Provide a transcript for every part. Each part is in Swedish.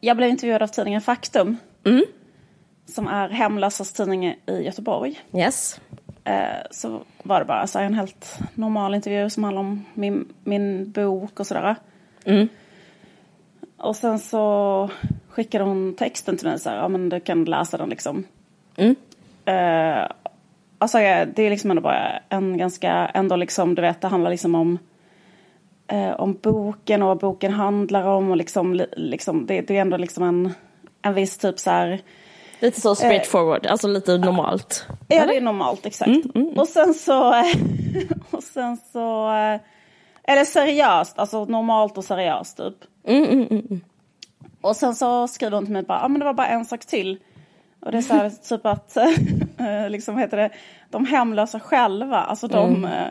jag blev intervjuad av tidningen Faktum. Mm. Som är hemlösas tidning i Göteborg. Yes. Eh, så var det bara så en helt normal intervju som handlar om min, min bok och sådär. Mm. Och sen så skickade hon texten till mig så här, ja men du kan läsa den liksom. Mm. Eh, alltså det är liksom ändå bara en ganska, ändå liksom, du vet, det handlar liksom om eh, om boken och vad boken handlar om och liksom, li- liksom det, det är ändå liksom en, en viss typ så här, Lite så straight forward, alltså lite normalt. Ja, det är normalt, exakt. Och sen så... och sen så... eh, Eller seriöst, alltså normalt och seriöst typ. Och sen så skriver hon till mig bara, ja men det var bara en sak till. Och det är så här typ att, eh, liksom heter det, de hemlösa själva, alltså de, eh,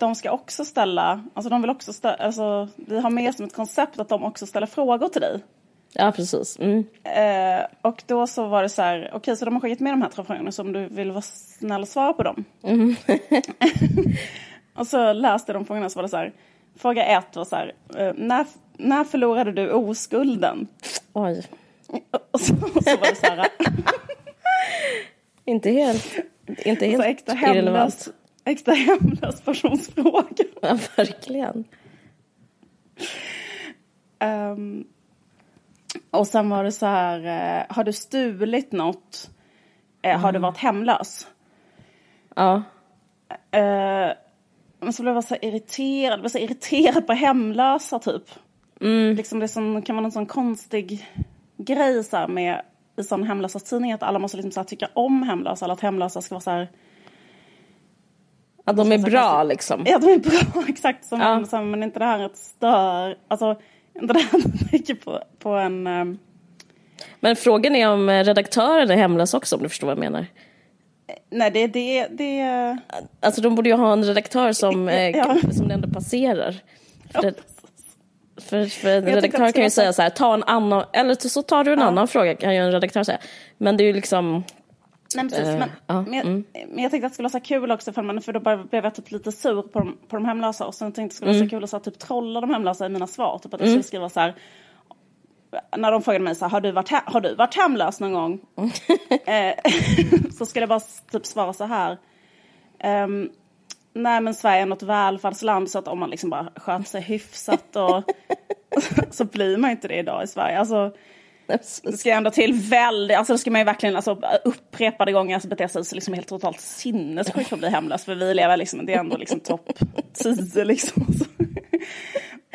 de ska också ställa, alltså de vill också ställa, alltså vi har med som ett koncept att de också ställer frågor till dig. Ja, precis. Mm. Eh, och då så var det så här, okej så de har skickat med de här tre frågorna så om du vill vara snäll och svara på dem. och så läste de frågorna så var det så här, fråga ett var så här, eh, när, när förlorade du oskulden? Oj. Och så, och så var det så här, Inte helt, inte så helt äkta hemlös, irrelevant. Äkta hemlös personsfråga. Ja, verkligen. Ehm, och sen var det så här, eh, har du stulit något? Eh, har du varit hemlös? Ja. Eh, men så blev jag så irriterad, jag blev så irriterad på hemlösa typ. Liksom det som kan vara en sån konstig grej så här med i sån hemlösa tidning att alla måste liksom så tycka om hemlösa eller att hemlösa ska vara så här, ja, de är bra liksom. ja de är bra exakt som Ja. här, men inte det här att stör, alltså inte det här att tänker på, på en ehm, Men frågan är om eh, redaktören är hemlös också om du förstår vad jag menar. Nej det, det, det, Alltså de borde ju ha en redaktör som, eh, Ja. som det ändå passerar. Ja, för, för en att redaktör kan ju säga så här, ta en annan, eller så tar du en annan fråga kan ju en redaktör säga. Men det är ju liksom, Nej, men precis. Eh, men, ja, men, jag, men jag tänkte att det skulle vara så kul också för, man, för då blev jag typ lite sur på de, på de hemlösa och sen tänkte jag att det skulle vara så kul att så här, typ trolla de hemlösa i mina svar. Typ att jag skulle skriva så här när de frågade mig så här, har du varit, har du varit hemlös någon gång? eh, så skulle jag bara typ svara så här. ehm, nej men Sverige är något välfärdsland så att om man liksom bara sköter sig hyfsat och så blir man inte det idag i Sverige. Alltså, det ska ändå till väldigt, alltså det ska man ju verkligen alltså, upprepade gånger alltså, bete sig så liksom helt totalt sinnessjukt för att bli hemlös. För vi lever liksom, det är ändå liksom topp 10 liksom.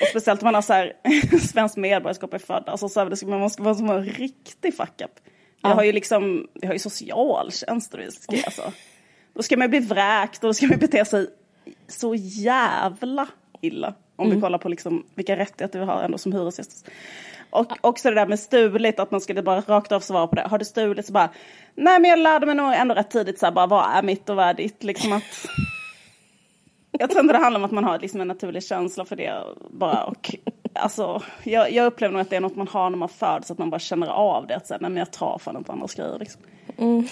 Och speciellt om man har så här, svenskt medborgarskap är född. Alltså så här, det ska, man måste vara som en riktig fuck up. Jag har ju liksom, jag har ju socialtjänst och det ska jag alltså. Då ska man ju bli vräkt och då ska man bete sig så jävla illa. Om vi kollar på liksom vilka rättigheter vi har ändå som hyresgäst. Och också det där med stulit, att man skulle bara rakt av svara på det. Har du stulit så bara, nej men jag lärde mig nog ändå rätt tidigt så här, bara vad är mitt och vad är ditt? Liksom att, jag tror inte det handlar om att man har liksom en naturlig känsla för det bara. Och, alltså, jag, jag upplever nog att det är något man har när man föds, att man bara känner av det. Att säga, nej men jag tar fan inte andras grejer liksom.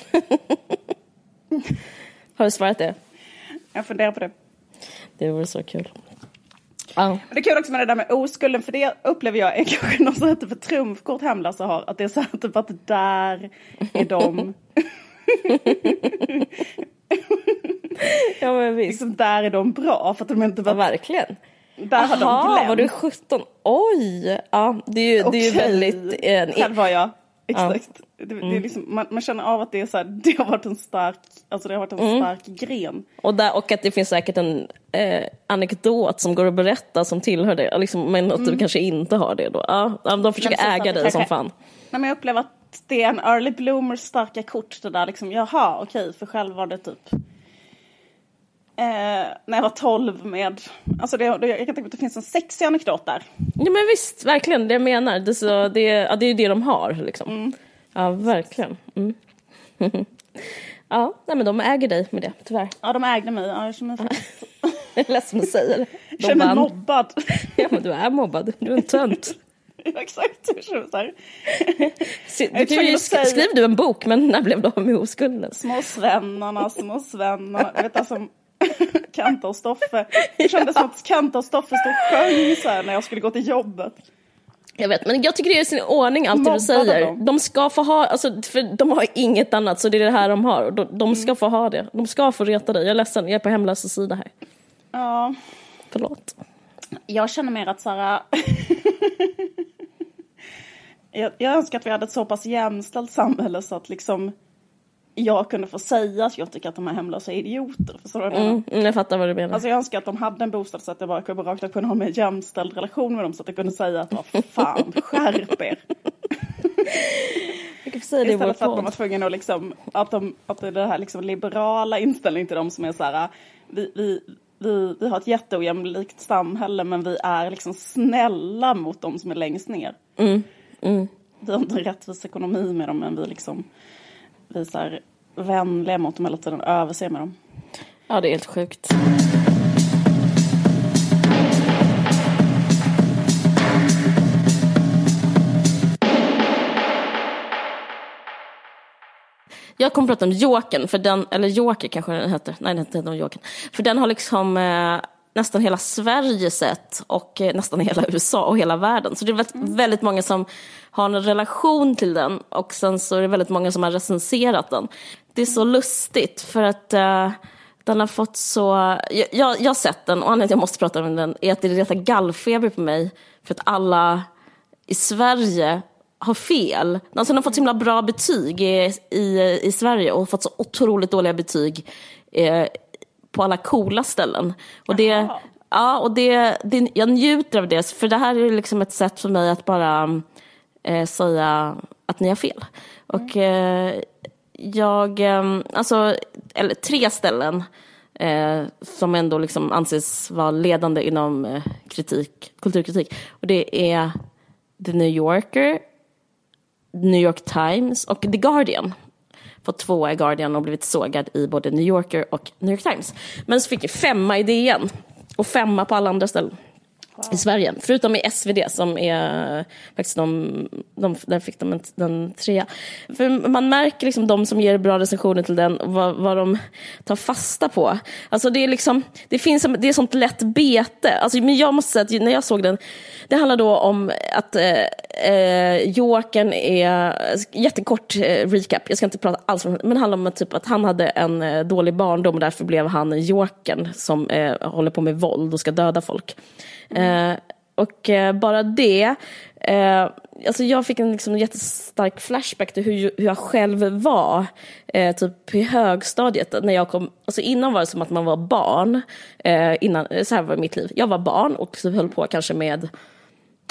har du svarat det? Jag funderar på det. Det vore så kul. Ja. Men det är kul också med det där med oskulden, för det upplever jag är kanske något sånt här typ trumfkort hemlösa har. Att det är så här typ att där är de, ja men visst. liksom där är de bra. För att de inte Ja, bara, verkligen. där har de glömt. var du 17? Oj! Ja, det är ju, det är ju väldigt... Eh, Själv var jag. Exakt. Det, det är liksom, man, man känner av att det är så här, det har varit en stark, alltså det har varit en stark gren. och, där, och att det finns säkert en eh, anekdot som går att berätta som tillhör det, liksom, men att du kanske inte har det då. Ja, ja, de försöker precis, äga dig som fan. Nej, men jag upplever att det är en early bloomers starka kort det där liksom, jaha okej, för själv var det typ eh, när jag var 12 med, alltså det, det, jag kan tänka mig att det finns en sexig anekdot där. Ja men visst, verkligen, det jag menar. Det så, det, ja, det är det de har liksom. Ja, verkligen. Mm. ja, nej, men de äger dig med det, tyvärr. Ja, de ägde mig, ja, jag känner mig, Jag är ledsen att säga det. De känner mig mobbad. Ja, men du är mobbad, du är en tönt. Ja, Exakt, jag känner mig så här. Se- är Du kan ju sk- skriv du en bok, men när blev du av med oskulden? Små svennarna, små svennarna. Vet alltså Kanta och Stoffe. Det kändes som att Kanta och Stoffe stod och sjöng så här när jag skulle gå till jobbet. Jag vet, men jag tycker det är i sin ordning allt det du säger. dem. De ska få ha, alltså, för de har inget annat så det är det här de har. De, de ska få ha det. De ska få reta dig. Jag är ledsen, jag är på hemlösa sida här. Ja, Förlåt. jag känner mer att så här... jag, jag önskar att vi hade ett så pass jämställt samhälle så att liksom jag kunde få säga att jag tycker att de här hemlösa är idioter. Förstår du vad jag? Mm, mm, jag fattar vad du menar. Alltså jag önskar att de hade en bostad så att jag bara kunde rakt av kunna ha en jämställd relation med dem så att jag kunde säga att vad fan, skärp er. jag kan säga det Istället för att man var tvungen att liksom, att, de, att det är det här liksom liberala inställningen till dem som är så här, vi, vi, vi, vi har ett jätteojämlikt samhälle men vi är liksom snälla mot dem som är längst ner. Mm, Vi har inte en rättvis ekonomi med dem men vi liksom visar vänliga mot dem hela tiden, och överser med dem. Ja, det är helt sjukt. Jag kommer prata om Jokern, för den, eller Joker kanske den heter. Nej, den heter inte Jokern. För den har liksom eh, nästan hela Sverige sett och eh, nästan hela USA och hela världen. Så det är väldigt, väldigt många som har en relation till den och sen så är det väldigt många som har recenserat den. Det är så lustigt för att eh, den har fått så... Jag, jag, jag har sett den och anledningen till att jag måste prata om den är att det retar gallfeber på mig för att alla i Sverige har fel. Alltså den har fått så himla bra betyg i, i, i Sverige och fått så otroligt dåliga betyg eh, på alla coola ställen. Och det, Jaha. ja, och det, det, jag njuter av det, för det här är liksom ett sätt för mig att bara eh, säga att ni har fel. Och eh, jag, eh, alltså, eller tre ställen eh, som ändå liksom anses vara ledande inom eh, kritik, kulturkritik. Och det är The New Yorker, New York Times och The Guardian. Fått tvåa i Guardian och blivit sågad i både New Yorker och New York Times. Men så fick jag femma i DN och femma på alla andra ställen i Sverige. Förutom i SvD som är faktiskt de, de där fick de en, den trea. För man märker liksom de som ger bra recensioner till den vad, vad de tar fasta på. Alltså det är liksom, det finns, det är sånt lätt bete. Alltså, men jag måste säga att när jag såg den, det handlar då om att eh, eh, Jokern är, jättekort eh, recap, jag ska inte prata alls om men det handlar om att, typ, att han hade en eh, dålig barndom och därför blev han Jokern som eh, håller på med våld och ska döda folk. Eh, och eh, bara det, eh, alltså jag fick en liksom, jättestark flashback till hur, hur jag själv var eh, typ i högstadiet. När jag kom, alltså innan var det som att man var barn, eh, innan, eh, så här var mitt liv. Jag var barn och så höll på kanske med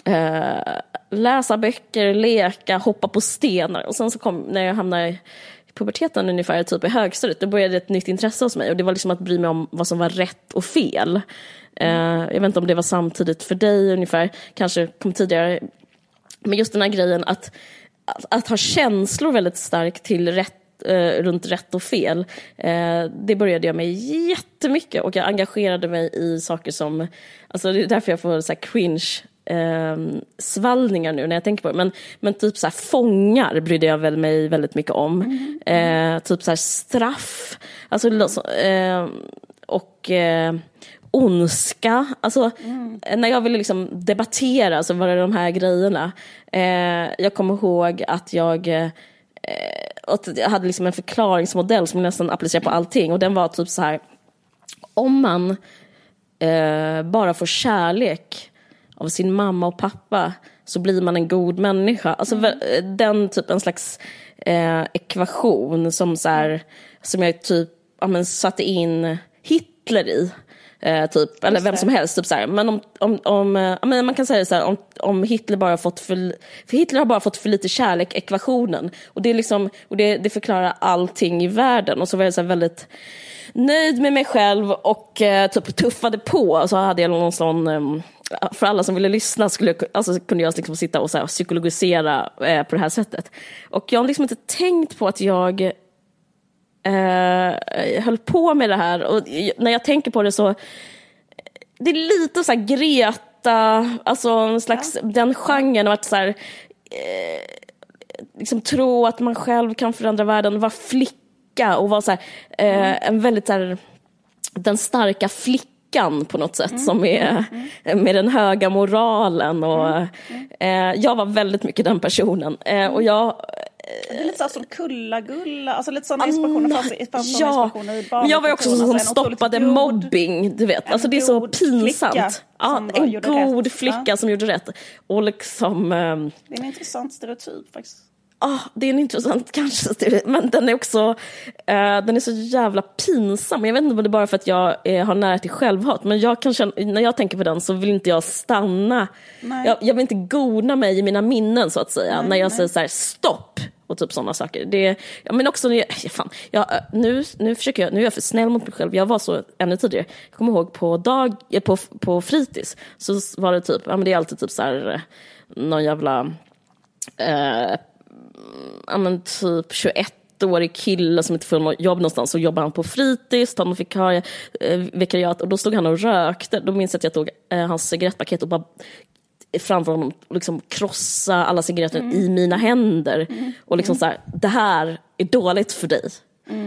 eh, läsa böcker, leka, hoppa på stenar. Och sen så kom, när jag hamnade i puberteten ungefär, typ i högstadiet, då började ett nytt intresse hos mig. Och det var liksom att bry mig om vad som var rätt och fel. Uh, jag vet inte om det var samtidigt för dig ungefär, kanske kom tidigare. Men just den här grejen att, att, att ha känslor väldigt starkt till rätt uh, runt rätt och fel. Uh, det började jag med jättemycket och jag engagerade mig i saker som, alltså det är därför jag får så här cringe eh, svallningar nu när jag tänker på det. Men, men typ så här fångar brydde jag väl mig väldigt mycket om. Eh, typ så här straff, alltså, eh, och eh, ondska. Alltså, När jag ville liksom debattera så var det de här grejerna. Eh, jag kommer ihåg att jag eh, att jag hade liksom en förklaringsmodell som jag nästan applicerade på allting. Och den var typ så här. Om man eh, bara får kärlek av sin mamma och pappa så blir man en god människa. Alltså vä- den typ en slags eh, ekvation som så här, som jag typ ja, men, satte in Hitler i. Eh, typ, eller vem som helst. Typ så här. Men om, om, om, eh, man kan säga så här, om, om Hitler bara fått för, för Hitler har bara fått för lite kärlek, ekvationen. Och det, är liksom, och det, det förklarar allting i världen. Och så var jag så här väldigt nöjd med mig själv och eh, typ tuffade på. Och så hade jag någon sån, eh, för alla som ville lyssna skulle alltså, kunde jag liksom sitta och så här, psykologisera eh, på det här sättet. Och jag har liksom inte tänkt på att jag eh, höll på med det här. Och när jag tänker på det så, det är lite så här Greta, alltså en slags, den genren och att så här, eh, liksom tro att man själv kan förändra världen, vara flicka och vara så här, eh, en väldigt så här, den starka flickan på något sätt som är med den höga moralen och eh, jag var väldigt mycket den personen. Eh, och jag det är lite så som Kulla-Gulla, alltså lite sådana inspirationer fanns, fanns ja, inspirationer i men jag var också sån som alltså stoppade god, mobbing, du vet. Alltså det är så pinsamt. Ja, en god rätt. flicka ja. som gjorde rätt. Och liksom... Um, det är en intressant stereotyp faktiskt. Ja, ah, det är en intressant kanske, men den är också, uh, den är så jävla pinsam. Jag vet inte om det är bara för att jag uh, har nära till självhat, men jag kan känna, när jag tänker på den så vill inte jag stanna. Jag, jag, vill inte gona mig i mina minnen så att säga, nej, när jag nej. säger så här, stopp och typ sådana saker. Det, ja, men också, ja, fan, jag, nu, nu, försöker jag, nu är jag för snäll mot mig själv. Jag var så ännu tidigare. Jag kommer ihåg på, dag, eh, på, på fritids så var det typ, ja men det är alltid typ så här, eh, någon jävla, eh, ja men typ 21 årig kille som inte får något jobb någonstans så jobbar han på fritids, tar fick vikarie, eh, vikariat och då stod han och rökte. Då minns jag att jag tog eh, hans cigarettpaket och bara framför honom liksom krossa alla cigaretter mm. i mina händer. Mm. Och liksom så här, det här är dåligt för dig.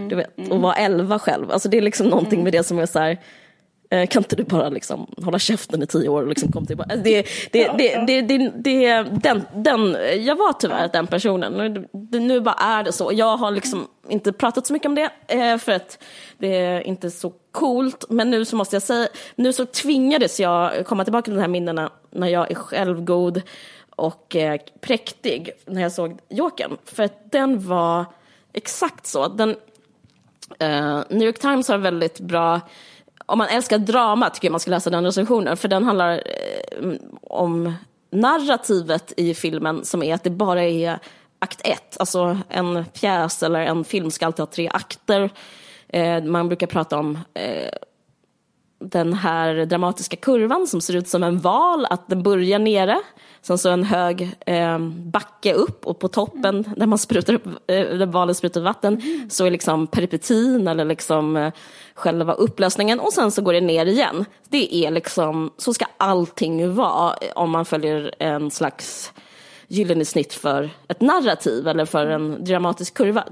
Du vet, och vara elva själv. Alltså det är liksom någonting med det som är så här, eh, kan inte du bara liksom hålla käften i tio år och liksom komma tillbaka? Alltså det, det, det, det, det, det, den, den, jag var tyvärr den personen. Nu, nu bara är det så. Jag har liksom inte pratat så mycket om det eh, för att det är inte så coolt. Men nu så måste jag säga, nu så tvingades jag komma tillbaka till de här minnena när jag är självgod och eh, präktig när jag såg Jokern. För att den var exakt så. Den, eh, New York Times har väldigt bra om man älskar drama tycker jag man ska läsa den recensionen för den handlar eh, om narrativet i filmen som är att det bara är akt ett, alltså en pjäs eller en film ska alltid ha tre akter. Eh, man brukar prata om eh, den här dramatiska kurvan som ser ut som en val, att den börjar nere, sen så en hög eh, backe upp och på toppen där man sprutar upp, eh, där valen sprutar vatten, så är liksom peripetin eller liksom eh, själva upplösningen och sen så går det ner igen. Det är liksom, så ska allting vara om man följer en slags gyllene snitt för ett narrativ eller för en dramatisk kurva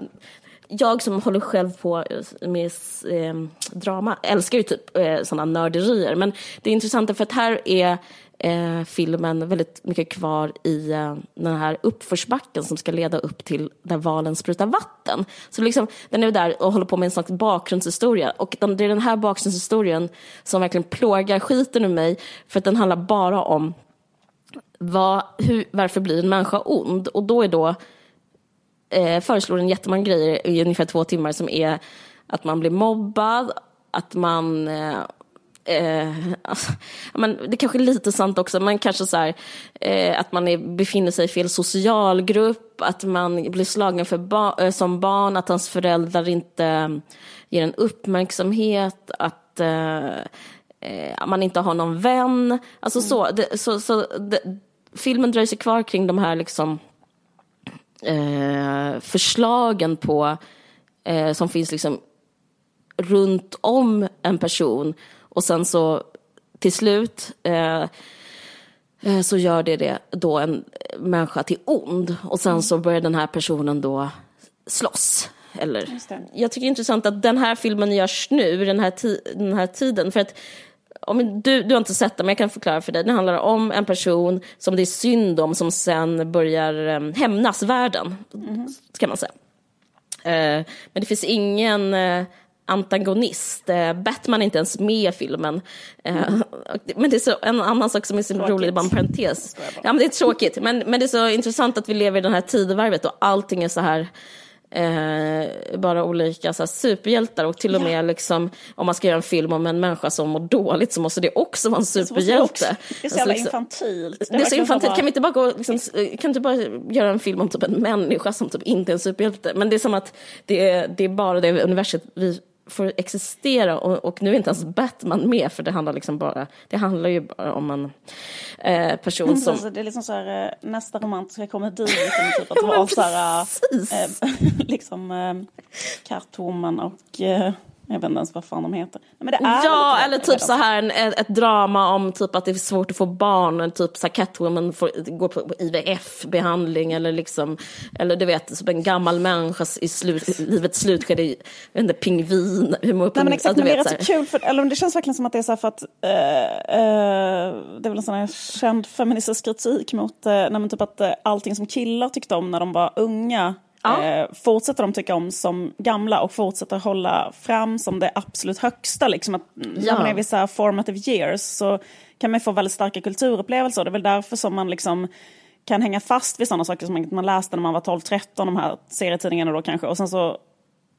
jag som håller själv på med eh, drama älskar ju typ eh, sådana nörderier. Men det är intressant för att här är eh, filmen väldigt mycket kvar i eh, den här uppförsbacken som ska leda upp till där valen sprutar vatten. Så liksom, den är där och håller på med en slags bakgrundshistoria. Och den, det är den här bakgrundshistorien som verkligen plågar skiten ur mig. För att den handlar bara om vad, hur, varför blir en människa ond? Och då är då eh, föreslår en jättemånga grejer i ungefär två timmar som är att man blir mobbad, att man eh, Eh, alltså, men det kanske är lite sant också, men kanske så här, eh, att man är, befinner sig i fel socialgrupp, att man blir slagen för ba eh, som barn, att hans föräldrar inte ger en uppmärksamhet, att eh, eh, man inte har någon vän. Alltså mm. så, det, så, så det, filmen dröjer sig kvar kring de här liksom eh, förslagen på, eh, som finns liksom runt om en person och sen så till slut eh, eh, så gör det, det då en människa till ond och sen så börjar den här personen då slåss. Eller, jag tycker det är intressant att den här filmen görs nu, den här, den här tiden. För att om du, du har inte sett den, men jag kan förklara för dig. Den handlar om en person som det är synd om som sen börjar um, hämnas världen, mm. kan man säga. Uh, men det finns ingen uh, antagonist. Uh, Batman är inte ens med i filmen. Mm. Men det är så, en annan sak som är så tråkigt. rolig, bara en parentes. Ja, men det är tråkigt, men, men det är så intressant att vi lever i det här tidevarvet och allting är så här Eh, bara olika så här, superhjältar och till och med liksom, om man ska göra en film om en människa som mår dåligt så måste det också vara en superhjälte. Det är så jävla alltså, infantilt. Det är, så infantilt, kan vi inte bara gå, liksom, kan inte bara göra en film om typ en människa som typ inte är en superhjälte? Men det är som att det är, det är bara det universum vi får existera och, och, nu är inte ens Batman med för det handlar liksom bara, det handlar ju bara om en eh, person som... Alltså, det är liksom så här, eh, nästa romantiska komedi, liksom, typ att vara så här, eh, liksom eh, Catwoman och eh, Jag vet inte ens vad fan de heter. Men det är Ja, eller typ så här en, ett, drama om typ att det är svårt att få barn, typ så här Catwoman får, går på IVF-behandling eller liksom, eller du vet, som en gammal människa i slut, livets slutskede, jag vet inte, pingvin, hur Nej men exakt, men det är rätt så kul, för, eller det känns verkligen som att det är så här för att eh, eh, det är väl en sån här känd feministisk kritik mot eh, nej, men typ att eh, allting som killar tyckte om när de var unga Ja. eh, fortsätter de tycka om som gamla och fortsätter hålla fram som det absolut högsta. Liksom att Ja. när man är i vissa formative years så kan man få väldigt starka kulturupplevelser. Det är väl därför som man liksom kan hänga fast vid sådana saker som man läste när man var 12-13, de här serietidningarna då kanske. Och sen så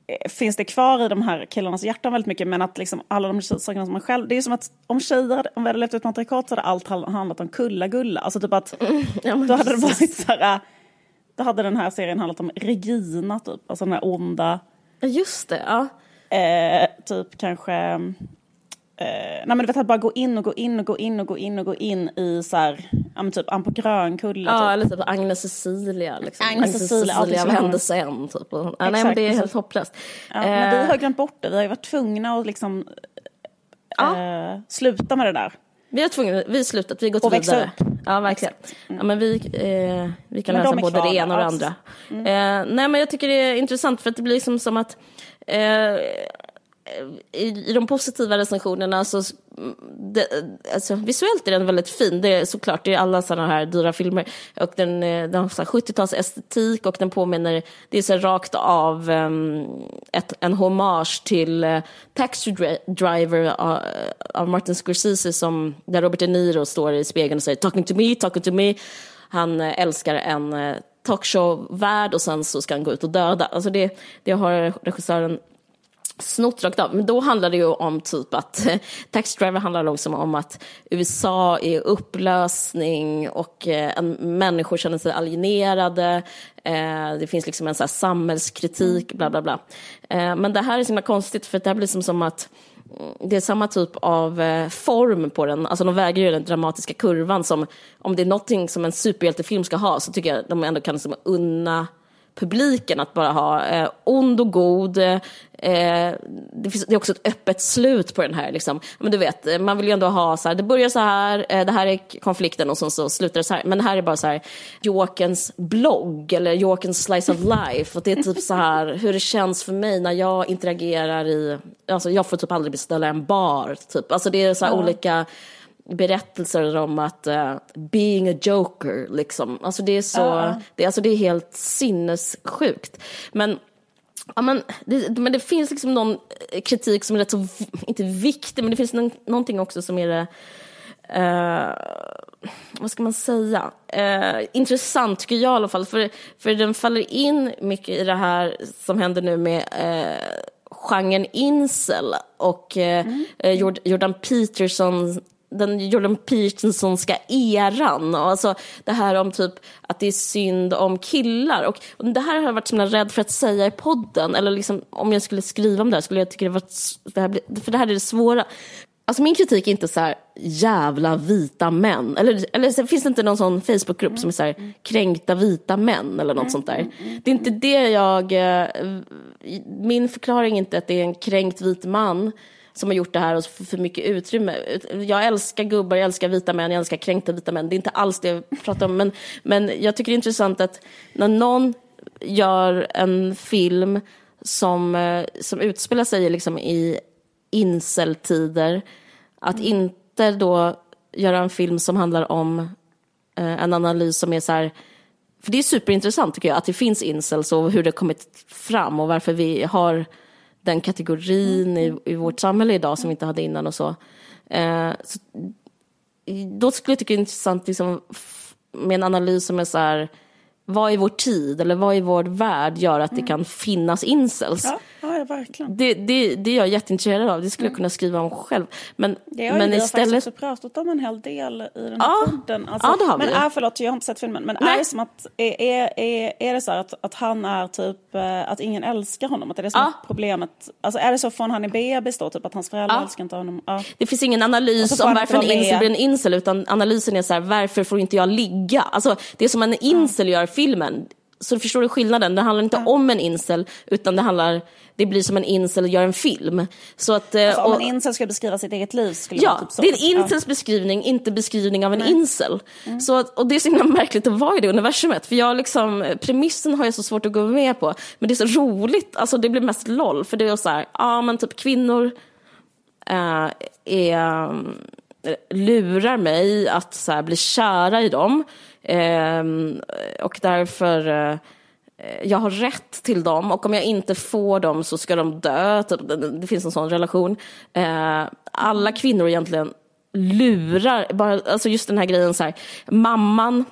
eh, finns det kvar i de här killarnas hjärtan väldigt mycket men att liksom alla de sakerna som man själv... Det är som att om tjejer, hade- om vi hade levt ut matriarkat så hade allt handlat om kulla-gulla. Alltså typ att Ja, men då hade det varit så här... Då hade den här serien handlat om Regina typ, alltså den här onda, Ja, Just det, ja. eh, typ kanske... Eh, nej men du vet att bara gå in och gå in och gå in och gå in och gå in i så här, ja men typ Ann på Grönkulla Ja, typ. eller typ Agnes Cecilia. Liksom. Agnes Cecilia, allting som vände har- sig en. Typ. Ja, nej, men det är helt hopplöst. Ja, men vi Eh, har glömt bort det, vi har ju varit tvungna att liksom Ja. eh, sluta med det där. Vi har tvungna, vi har slutat, vi har gått Och vidare. Ja, verkligen. Ja, men vi, eh, vi kan Men läsa de både kvar det ena och det andra. Eh, nej, men jag tycker det är intressant för att det blir liksom som att eh, i, i de positiva recensionerna så det, alltså, visuellt är den väldigt fin. Det är såklart, det är alla sådana här dyra filmer. Och den, eh, den har 70-tals estetik och den påminner, det är så rakt av um, ett, en hommage till uh, Taxi Driver av, av Martin Scorsese som, där Robert De Niro står i spegeln och säger talking to me, talking to me. Han uh, älskar en uh, talkshow-värld och sen så ska han gå ut och döda. Alltså det, det har regissören snott rakt av. Men då handlar det ju om typ att Taxi Driver handlar också om att USA är upplösning och eh, en, människor känner sig alienerade. Eh, det finns liksom en så här samhällskritik, bla bla bla. Eh, men det här är så himla konstigt för det här blir som, som att mm, det är samma typ av eh, form på den, alltså de väger ju den dramatiska kurvan som om det är någonting som en superhjältefilm ska ha så tycker jag de ändå kan liksom unna publiken att bara ha eh, ond och god. Eh, det, finns, det är också ett öppet slut på den här. Liksom. Men du vet, eh, man vill ju ändå ha så här, det börjar så här, eh, det här är konflikten och sen så slutar det så här. Men här är bara så här, Jokens blogg eller Jokens slice of life. Och det är typ så här hur det känns för mig när jag interagerar i, alltså jag får typ aldrig beställa en bar. Typ. Alltså det är så här olika berättelser om att uh, being a joker, liksom. Alltså det är så, det, alltså det är helt sinnessjukt. Men, ja, men, det, men det finns liksom någon kritik som är rätt så, inte viktig, men det finns någon, någonting också som är det, eh, vad ska man säga, Eh, intressant tycker jag i alla fall, för, för den faller in mycket i det här som händer nu med eh, genren incel och eh, eh, Jord- Jordan Peterson den Jordan Petersonska eran. Och alltså det här om typ att det är synd om killar. Och, och det här har jag varit så himla rädd för att säga i podden. Eller liksom, om jag skulle skriva om det här skulle jag tycka det var... Det här, blir- för det här är det svåra. Alltså min kritik är inte så här jävla vita män. Eller, eller finns det inte någon sån Facebookgrupp som är så här kränkta vita män eller något sånt där. Det är inte det jag... Eh, min förklaring är inte att det är en kränkt vit man som har gjort det här och får för mycket utrymme. Jag älskar gubbar, jag älskar vita män, jag älskar kränkta vita män. Det är inte alls det jag pratar om. Men, men jag tycker det är intressant att när någon gör en film som, eh, som utspelar sig liksom i inceltider, att inte då göra en film som handlar om eh, en analys som är så här för det är superintressant tycker jag, att det finns incels och hur det kommit fram och varför vi har den kategorin i, i vårt samhälle idag som vi inte hade innan och så. Eh, så då skulle jag tycka det är intressant liksom, med en analys som är så här, vad i vår tid eller vad i vår värld gör att det kan finnas incels? Ja, ja, verkligen. Det, det, det är jag jätteintresserad av, det skulle jag kunna skriva om själv. Men, Det har men vi istället... faktiskt också pratat om en hel del i den här Ja. podden. Alltså, Ja, det har vi. men är, förlåt, jag har inte sett filmen. Men Nej. är det som att, är, är, är, det så att, att han är typ, eh, att ingen älskar honom? Att det är det som Ja. problemet? Alltså är det så från han är bebis då, typ att hans föräldrar Ja. älskar inte honom? Ja. Det finns ingen analys om varför en incel blir en incel, utan analysen är så här, varför får inte jag ligga? Alltså, det som en incel gör filmen, så förstår du skillnaden? Det handlar inte Ja. om en incel, utan det handlar, det blir som en incel gör en film. Så att, eh, Alltså, om och- en incel ska beskriva sitt eget liv skulle Ja, typ så. det är en incels beskrivning, inte beskrivning av en incel. Så att, och det är så himla märkligt att vara i det universumet. För jag liksom, premissen har jag så svårt att gå med på. Men det är så roligt, alltså det blir mest LOL. För det är så här, ja men typ kvinnor eh, är, eh, lurar mig att så här, bli kära i dem. Eh, och därför eh, jag har rätt till dem och om jag inte får dem så ska de dö. Typ, det, det finns en sån relation. Eh, alla kvinnor egentligen lurar, bara, alltså just den här grejen så här, mamman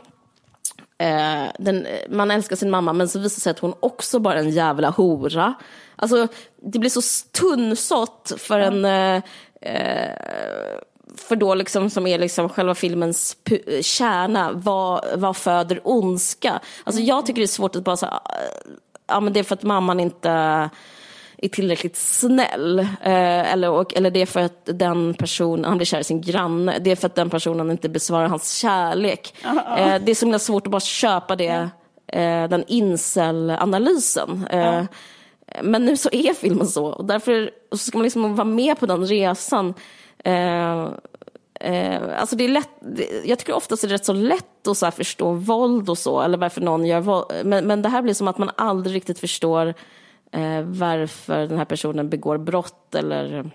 Eh, den, man älskar sin mamma men så visar det sig att hon också bara är en jävla hora. Alltså det blir så tunnsått för en eh, eh, för då liksom som är liksom själva filmens kärna, vad, vad föder ondska? Alltså jag tycker det är svårt att bara säga, ja men det är för att mamman inte är tillräckligt snäll. Eh, eller, och, eller det är för att den personen, han blir kär i sin granne, det är för att den personen inte besvarar hans kärlek. Eh, det är så himla svårt att bara köpa det, eh, den incel-analysen. Eh, Men nu så är filmen så, och därför så ska man liksom vara med på den resan. Eh, Eh, alltså det är lätt, jag tycker oftast är det rätt så lätt att så här förstå våld och så, eller varför någon gör våld. Men, men det här blir som att man aldrig riktigt förstår eh, varför den här personen begår brott eller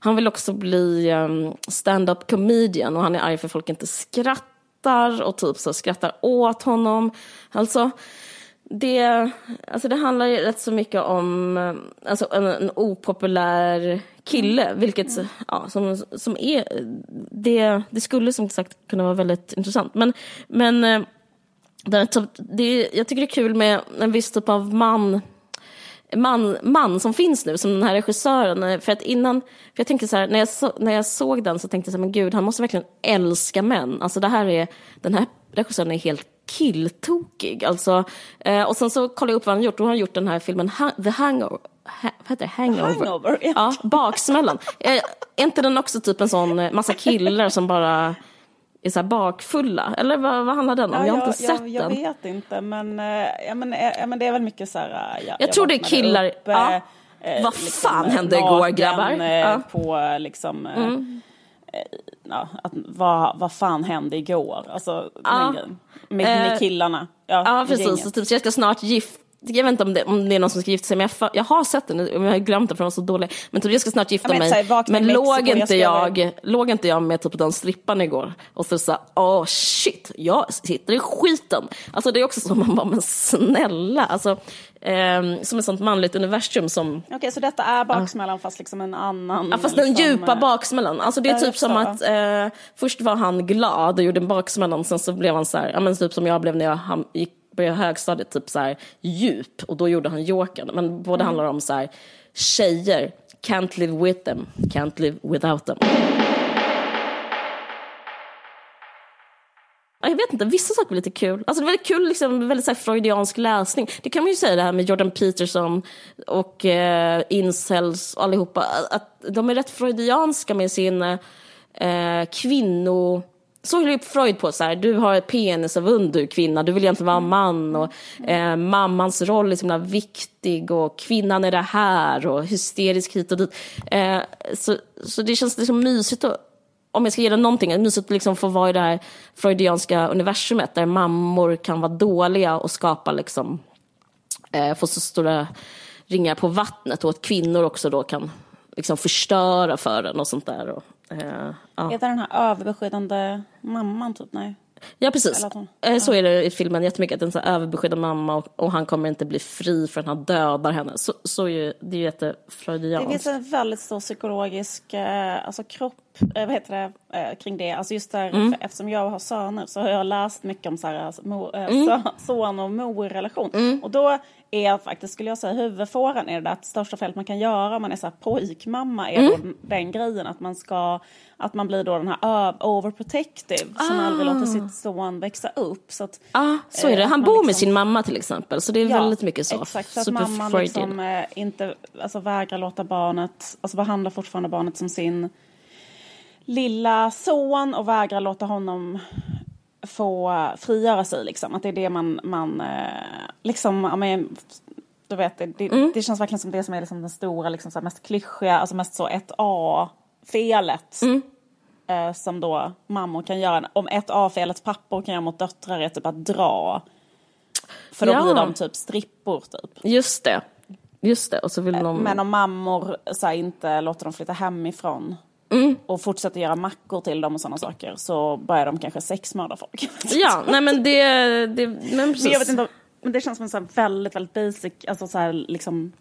han vill också bli um, stand-up comedian och han är arg för att folk inte skrattar och typ så skrattar åt honom. Alltså, det, alltså det handlar ju rätt så mycket om eh, alltså en, en opopulär kille, vilket ja, som, som är, det, det skulle som sagt kunna vara väldigt intressant. Men, men eh, det, det, jag tycker det är kul med en viss typ av man man, man som finns nu, som den här regissören. eh, För att innan, för jag tänker så här, när jag, så, när jag såg den så tänkte jag så här, men gud, han måste verkligen älska män. Alltså det här är, den här regissören är helt killtokig. Alltså, eh, och sen så kollade jag upp vad han gjort, han har gjort den här filmen ha, The Hangover. Ha, vad heter det? Hangover. Hangover, ja. ja. Baksmällan. Eh, är inte den också typ en sån eh, massa killar som bara är så bakfulla? Eller vad, vad handlar den om? jag har inte sett jag, jag den. vet inte, men, eh, ja, men, eh, ja, men det är väl mycket så här... ja, Jag tror det är killar- Upp, ja. eh, Vad liksom, fan hände igår, grabbar? eh, Ja. Mm. På liksom... eh, Ja, att, vad, vad fan hände igår? Alltså, Ja. Med, med Eh, killarna. Ja, Ja, precis. gänget. Så typ, så jag ska snart gifta jag vet inte om det, om det är någon som ska gifta sig, men jag, jag har sett den, jag har glömt den för den var så dålig. Men typ, jag ska snart gifta Ja, men mig. här, men låg jag inte jag, över- låg inte jag med typ den strippan igår? Och så sa åh shit, jag sitter i skiten. Alltså det är också så man bara, men snälla. Alltså, ehm, som ett sånt manligt universum som Okej, så detta är baksmällan fast liksom en annan... Ja, fast den liksom, djupa eh, baksmällan. Alltså det är typ som att eh, först var han glad och gjorde en baksmällan, sen så blev han så här, ja men typ som jag blev när jag ham- gick började högstadiet, typ så här djup och då gjorde han Jokern. Men båda handlar om så här tjejer, can't live with them, can't live without them. Jag vet inte, vissa saker var lite kul. Alltså det var väldigt kul, liksom, väldigt så här, freudiansk läsning. Det kan man ju säga det här med Jordan Peterson och eh, incels och allihopa. Att de är rätt freudianska med sin eh, kvinno... Så höll ju Freud på så här, du har ett penisavund du kvinna, du vill egentligen vara man och eh, mammans roll är så himla viktig och kvinnan är det här och hysterisk hit och dit. Eh, så, så det känns liksom mysigt att om jag ska ge den någonting, det är mysigt att liksom få vara i det här freudianska universumet där mammor kan vara dåliga och skapa liksom, eh, få så stora ringar på vattnet och att kvinnor också då kan liksom förstöra för en och sånt där. Och, eh, ja. Är det den här överbeskyddande mamman typ? Nej ja, precis. Hon- Eh, Så är det i filmen jättemycket, att en så överbeskyddad mamma och, och han kommer inte bli fri förrän han dödar henne. Så, så är ju, det är ju Det jättefreudianskt. finns en väldigt stor psykologisk eh, alltså kropp, eh, vad heter det, kring det. Alltså just där, Mm. för, eftersom jag har söner så har jag läst mycket om så här, alltså, mo, eh, Mm. so, son och mor-relation. Och då är faktiskt, skulle jag säga, huvudfåran är det att största felet man kan göra om man är så här pojkmamma är Mm. den grejen att man ska, att man blir då den här overprotective som aldrig låter sitt son växa upp. Så att, Ja, så är eh, det. att Han bor med liksom- sin mamma till exempel, så det är väldigt mycket så. Exakt, så att mamman liksom, eh, inte alltså, vägrar låta barnet, alltså behandlar fortfarande barnet som sin lilla son och vägrar låta honom få frigöra sig liksom. Att det är det man, man eh, liksom, ja, men, du vet, det, det, Mm. det känns verkligen som det som är liksom den stora, liksom, så här, mest klyschiga, alltså mest så 1A-felet. Mm. Eh, som då mammor kan göra. Om 1A-felet pappor kan göra mot döttrar är typ att dra. För då Ja. blir de typ strippor typ. Just det. Just det. Och så vill de... Men om mammor så här, inte låter dem flytta hemifrån Mm. och fortsätter göra mackor till dem och sådana saker så börjar de kanske sexmörda folk. Ja, nej men det... det men precis. Men jag vet inte, men det känns som en så här väldigt, väldigt basic, alltså så här liksom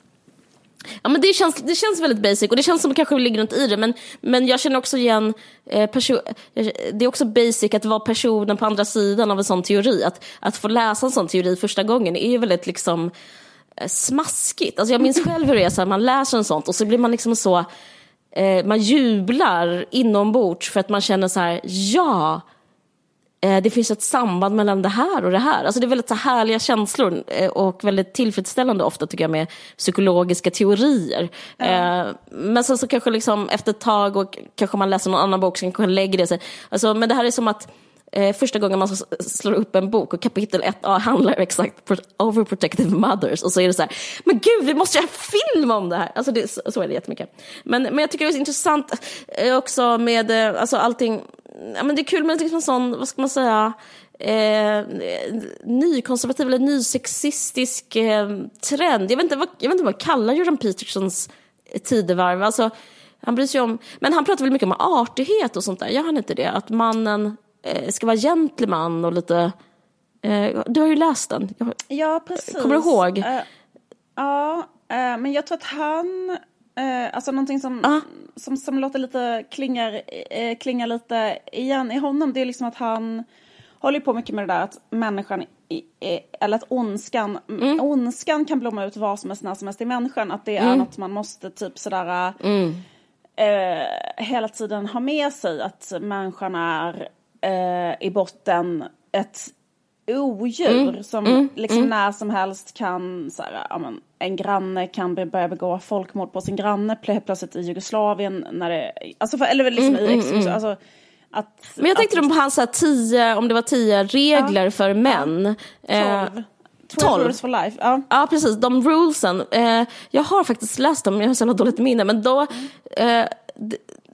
Ja, men det, känns, det känns väldigt basic och det känns som det kanske ligger något i det. Men, men jag känner också igen, eh, perso- jag- det är också basic att vara personen på andra sidan av en sån teori. Att, att få läsa en sån teori första gången är ju väldigt liksom eh, smaskigt. Alltså jag minns själv hur det är, så här, man läser en sånt och så blir man liksom så, eh, man jublar inombords för att man känner så här, ja, eh, det finns ett samband mellan det här och det här. Alltså det är väldigt så här härliga känslor eh, och väldigt tillfredsställande ofta tycker jag med psykologiska teorier. Eh, men sen så kanske liksom efter ett tag och kanske man läser någon annan bok så kanske lägger det sig. Alltså, men det här är som att eh, första gången man slår upp en bok och kapitel 1a handlar exakt overprotective mothers och så är det så här, men gud vi måste göra film om det här. Alltså det, så så är det jättemycket. Men, men jag tycker det är så intressant eh, också med eh, alltså allting, ja, men det är kul med liksom en sån, vad ska man säga, eh, nykonservativ eller nysexistisk eh, trend. Jag vet, inte, vad, jag vet inte vad man kallar Jordan Petersons tidevarv. Alltså, han bryr sig om, men han pratar väl mycket om artighet och sånt där, gör han inte det? Att mannen eh, ska vara gentleman och lite... Eh, du har ju läst den. Jag, Ja, precis. Kommer du ihåg? Eh, ja, eh, men jag tror att han, eh, alltså någonting som, Ja. som, som låter lite, klingar, klingar lite igen i honom, det är liksom att han håller på mycket med det där att människan, i, eller att ondskan, Mm. ondskan kan blomma ut vad som helst när som helst i människan. Att det är Mm. något man måste typ sådär eh, hela tiden ha med sig att människan är eh, i botten ett odjur Mm. som liksom när som helst kan, så här, ja, men, en granne kan börja begå folkmord på sin granne plö- plötsligt i Jugoslavien när det, alltså för, eller liksom i ex, alltså att, Mm, men jag tänkte att, på hans tio, om det var tio regler för män. Eh, 12, 12 12. rules for life, ja. Ja, precis. De rulesen. Eh, jag har faktiskt läst dem, jag har så dåligt minne. Men då, eh,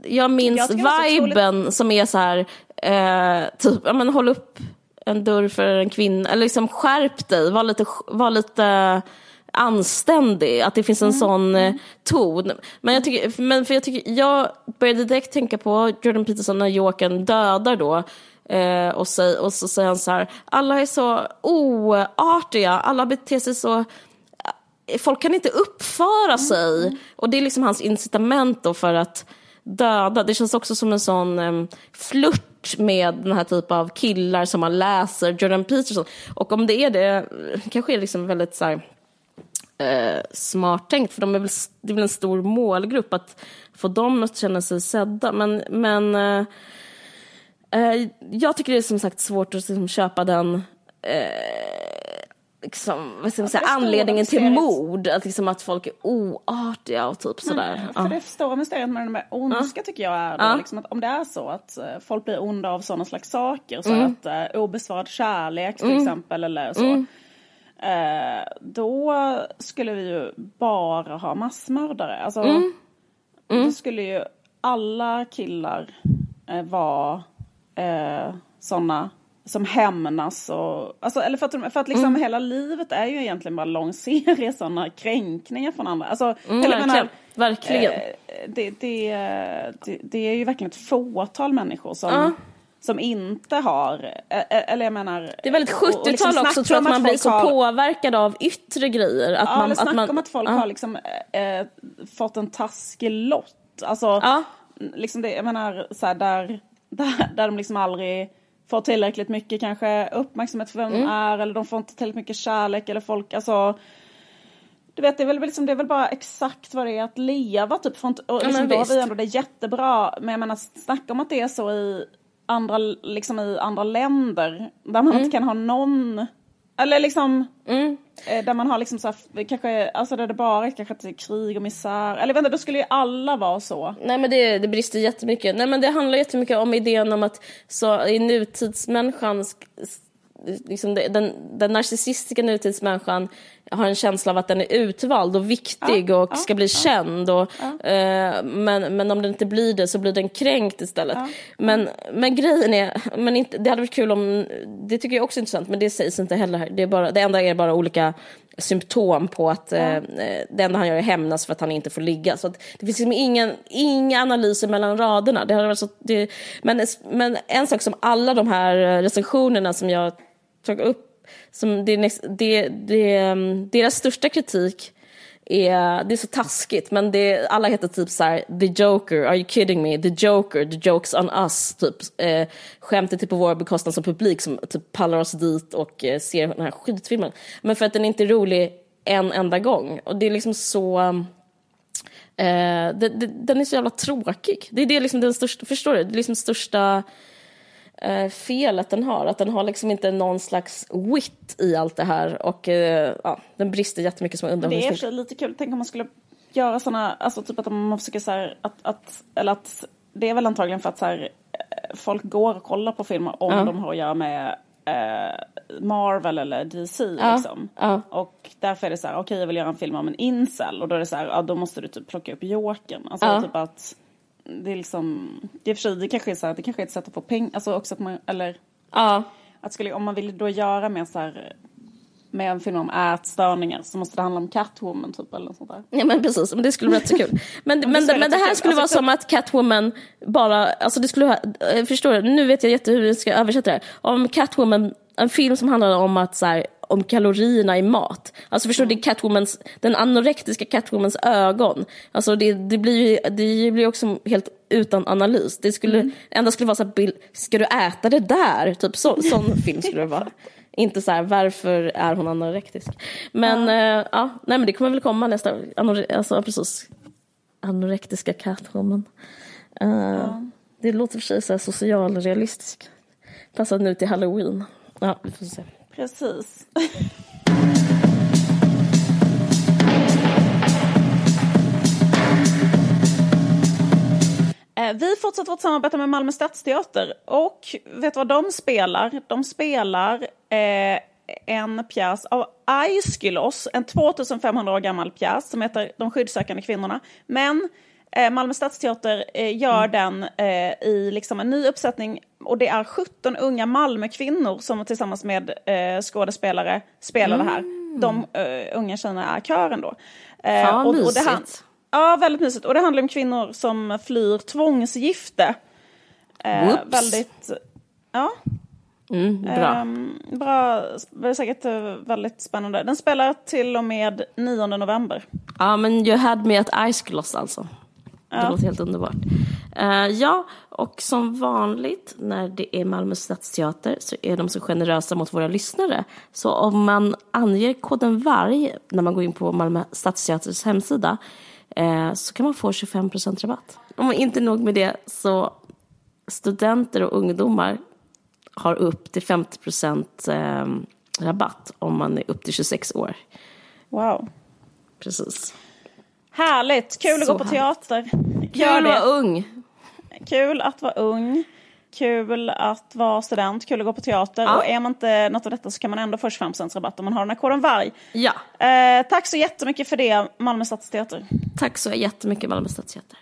jag minns Jag viben som är så här, eh, typ, ja men håll upp en dörr för en kvinna, eller liksom skärp dig, var lite, var lite anständig, att det finns en sån eh, ton. Men jag, tycker, men för jag, tycker, jag började direkt tänka på Jordan Peterson när Jokern dödar då. Eh, och, säg, och så säger han så här, alla är så oartiga, alla beter sig så folk kan inte uppföra sig. Och det är liksom hans incitament då för att döda. Det känns också som en sån um, flört med den här typen av killar som man läser, Jordan Peterson. Och om det är det, kanske är liksom väldigt så här, eh, smart tänkt, för de är väl, det är väl en stor målgrupp att få dem att känna sig sedda. Men, men eh, eh, jag tycker det är som sagt svårt att liksom, köpa den eh, liksom, vad ska man säga, anledningen till mord. Att, liksom, att folk är oartiga och typ sådär. För det stora mysteriet med den med ondska tycker jag är då, Ja. liksom att om det är så att eh, folk blir onda av sådana slags saker, så Mm. att eh, obesvarad kärlek till exempel eller så. Mm. Eh, då skulle vi ju bara ha massmördare. Alltså, Mm. Då skulle ju alla killar eh, vara eh, sådana som hämnas och, alltså, eller för att, för att liksom Mm. hela livet är ju egentligen bara en lång serie sådana kränkningar från andra. Alltså, Mm, eller verkligen. menar, verkligen. Eh, det, det, det, det är ju verkligen ett fåtal människor som, som inte har, eh, eh, eller jag menar... det är väldigt och- och 70-tal liksom också, tror att man blir så har- påverkad av yttre grejer. Att Ja, man, eller snacka att man, om att folk ja. har liksom eh, fått en taskig lott. Alltså, Ja. liksom det, jag menar, så här, där, där, där de liksom aldrig får tillräckligt mycket kanske uppmärksamhet för vem de Mm. är eller de får inte tillräckligt mycket kärlek eller folk, alltså du vet, det är väl, liksom, det är väl bara exakt vad det är att leva typ. För, och liksom, men då har vi ändå det jättebra. Men jag menar, snacka om att det är så i andra, liksom i andra länder. Där man inte kan ha någon, eller liksom, Mm. Eh, Där man har liksom så här, kanske, alltså där det bara är kanske krig och misär. Eller vänta, då skulle ju alla vara så. Nej men det, det brister jättemycket. Nej men det handlar jättemycket om idén om att så i nutidsmänniskan liksom den, den narcissistiska nutidsmänniskan har en känsla av att den är utvald och viktig ja, och ja, ska bli ja, känd. Och, eh, men, men om den inte blir det så blir den kränkt istället. Men, men grejen är, men inte, det hade varit kul om, det tycker jag också är intressant, men det sägs inte heller här. Det, är bara, det enda är bara olika symptom på att eh, det enda han gör är hämnas för att han inte får ligga. Så det finns liksom ingen, inga analyser mellan raderna. Det hade varit så, det, men, men en sak som alla de här recensionerna som jag tog upp som det, det, det, ehm, deras största kritik är, det är så taskigt, men det, alla heter typ så här, the joker, are you kidding me, the joker, the jokes on us, typ eh, skämtet typ på vår bekostnad som publik som typ pallar oss dit och eh, ser den här skitfilmen. Men för att den är inte är rolig en enda gång och det är liksom så eh, det, det, den är så jävla tråkig. Det är det liksom den största, förstår du? Det är liksom största eh, felet den har. Att den har liksom inte någon slags wit i allt det här. Och eh, ja, den brister jättemycket som underhållningsfilm. Det är lite kul. Tänk om man skulle göra sådana, alltså typ att man försöker så här, att, att, eller att det är väl antagligen för att så här, eh, folk går och kollar på filmer om ja. de har att göra med eh, Marvel eller DC. Ja. Liksom. Ja. Och därför är det så här, okej okay, jag vill göra en film om en incel. Och då är det så här, ja, då måste du typ plocka upp Jokern. Alltså typ att det är liksom, det är för sig, det kanske är så här, det kanske är ett sätt att få pengar, alltså också att man, eller ja. att skulle, om man vill då göra mer så här med en film om ätstörningar så måste det handla om Catwoman typ eller något sånt där. Ja men precis, men det skulle vara rätt så kul. Men, men, men, det, men det här skulle alltså, vara som att Catwoman bara, alltså det skulle, eh, förstår du, nu vet jag jätte hur jag ska översätta det här. Om Catwoman, en film som handlar om att så här, om kalorierna i mat. Alltså förstår du, mm. Catwomans, den anorektiska Catwomans ögon. Alltså det, det, blir, det blir också helt utan analys. Det skulle, mm. enda skulle vara så här, ska du äta det där? Typ så, sån film skulle det vara. Inte så här, varför är hon anorektisk? Men ja, uh, ja nej men det kommer väl komma nästa, anore, alltså precis. Anorektiska Catwoman. Uh, ja. Det låter för sig så här socialrealistiskt. Passar nu till halloween. Ja, vi får se. Precis. Eh, vi fortsätter vårt samarbete med Malmö Stadsteater och vet du vad de spelar? De spelar eh, en pjäs av Aiskylos, en 2500 år gammal pjäs som heter De skyddssökande kvinnorna. Men Malmö Stadsteater eh, gör mm. den eh, i liksom en ny uppsättning och det är 17 unga Malmökvinnor som tillsammans med skådespelare spelar mm. det här. Mm. De unga tjejerna är kören då. Fan och, och det Ja, väldigt mysigt. Och det handlar om kvinnor som flyr tvångsgifte. Eh, väldigt, ja. Mm, bra. Eh, bra, säkert väldigt spännande. Den spelar till och med 9 november. Ja, men you had me at Ice Gloss alltså. Det ja. låter helt underbart. Uh, ja, och som vanligt när det är Malmö stadsteater så är de så generösa mot våra lyssnare. Så om man anger koden VARG när man går in på Malmö stadsteaters hemsida uh, så kan man få 25% rabatt. Om man inte nog med det så studenter och ungdomar har upp till 50 uh, rabatt om man är upp till 26 år. Wow. Precis. Härligt, kul att gå på teater. Kul att vara ung. Kul att vara ung. Kul att vara student, kul att gå på teater. Ja. Och är man inte något av detta så kan man ändå få 25% rabatt om man har den här koden VARG. Ja. Eh, tack så jättemycket för det, Malmö Stadsteater. Tack så jättemycket, Malmö Stadsteater.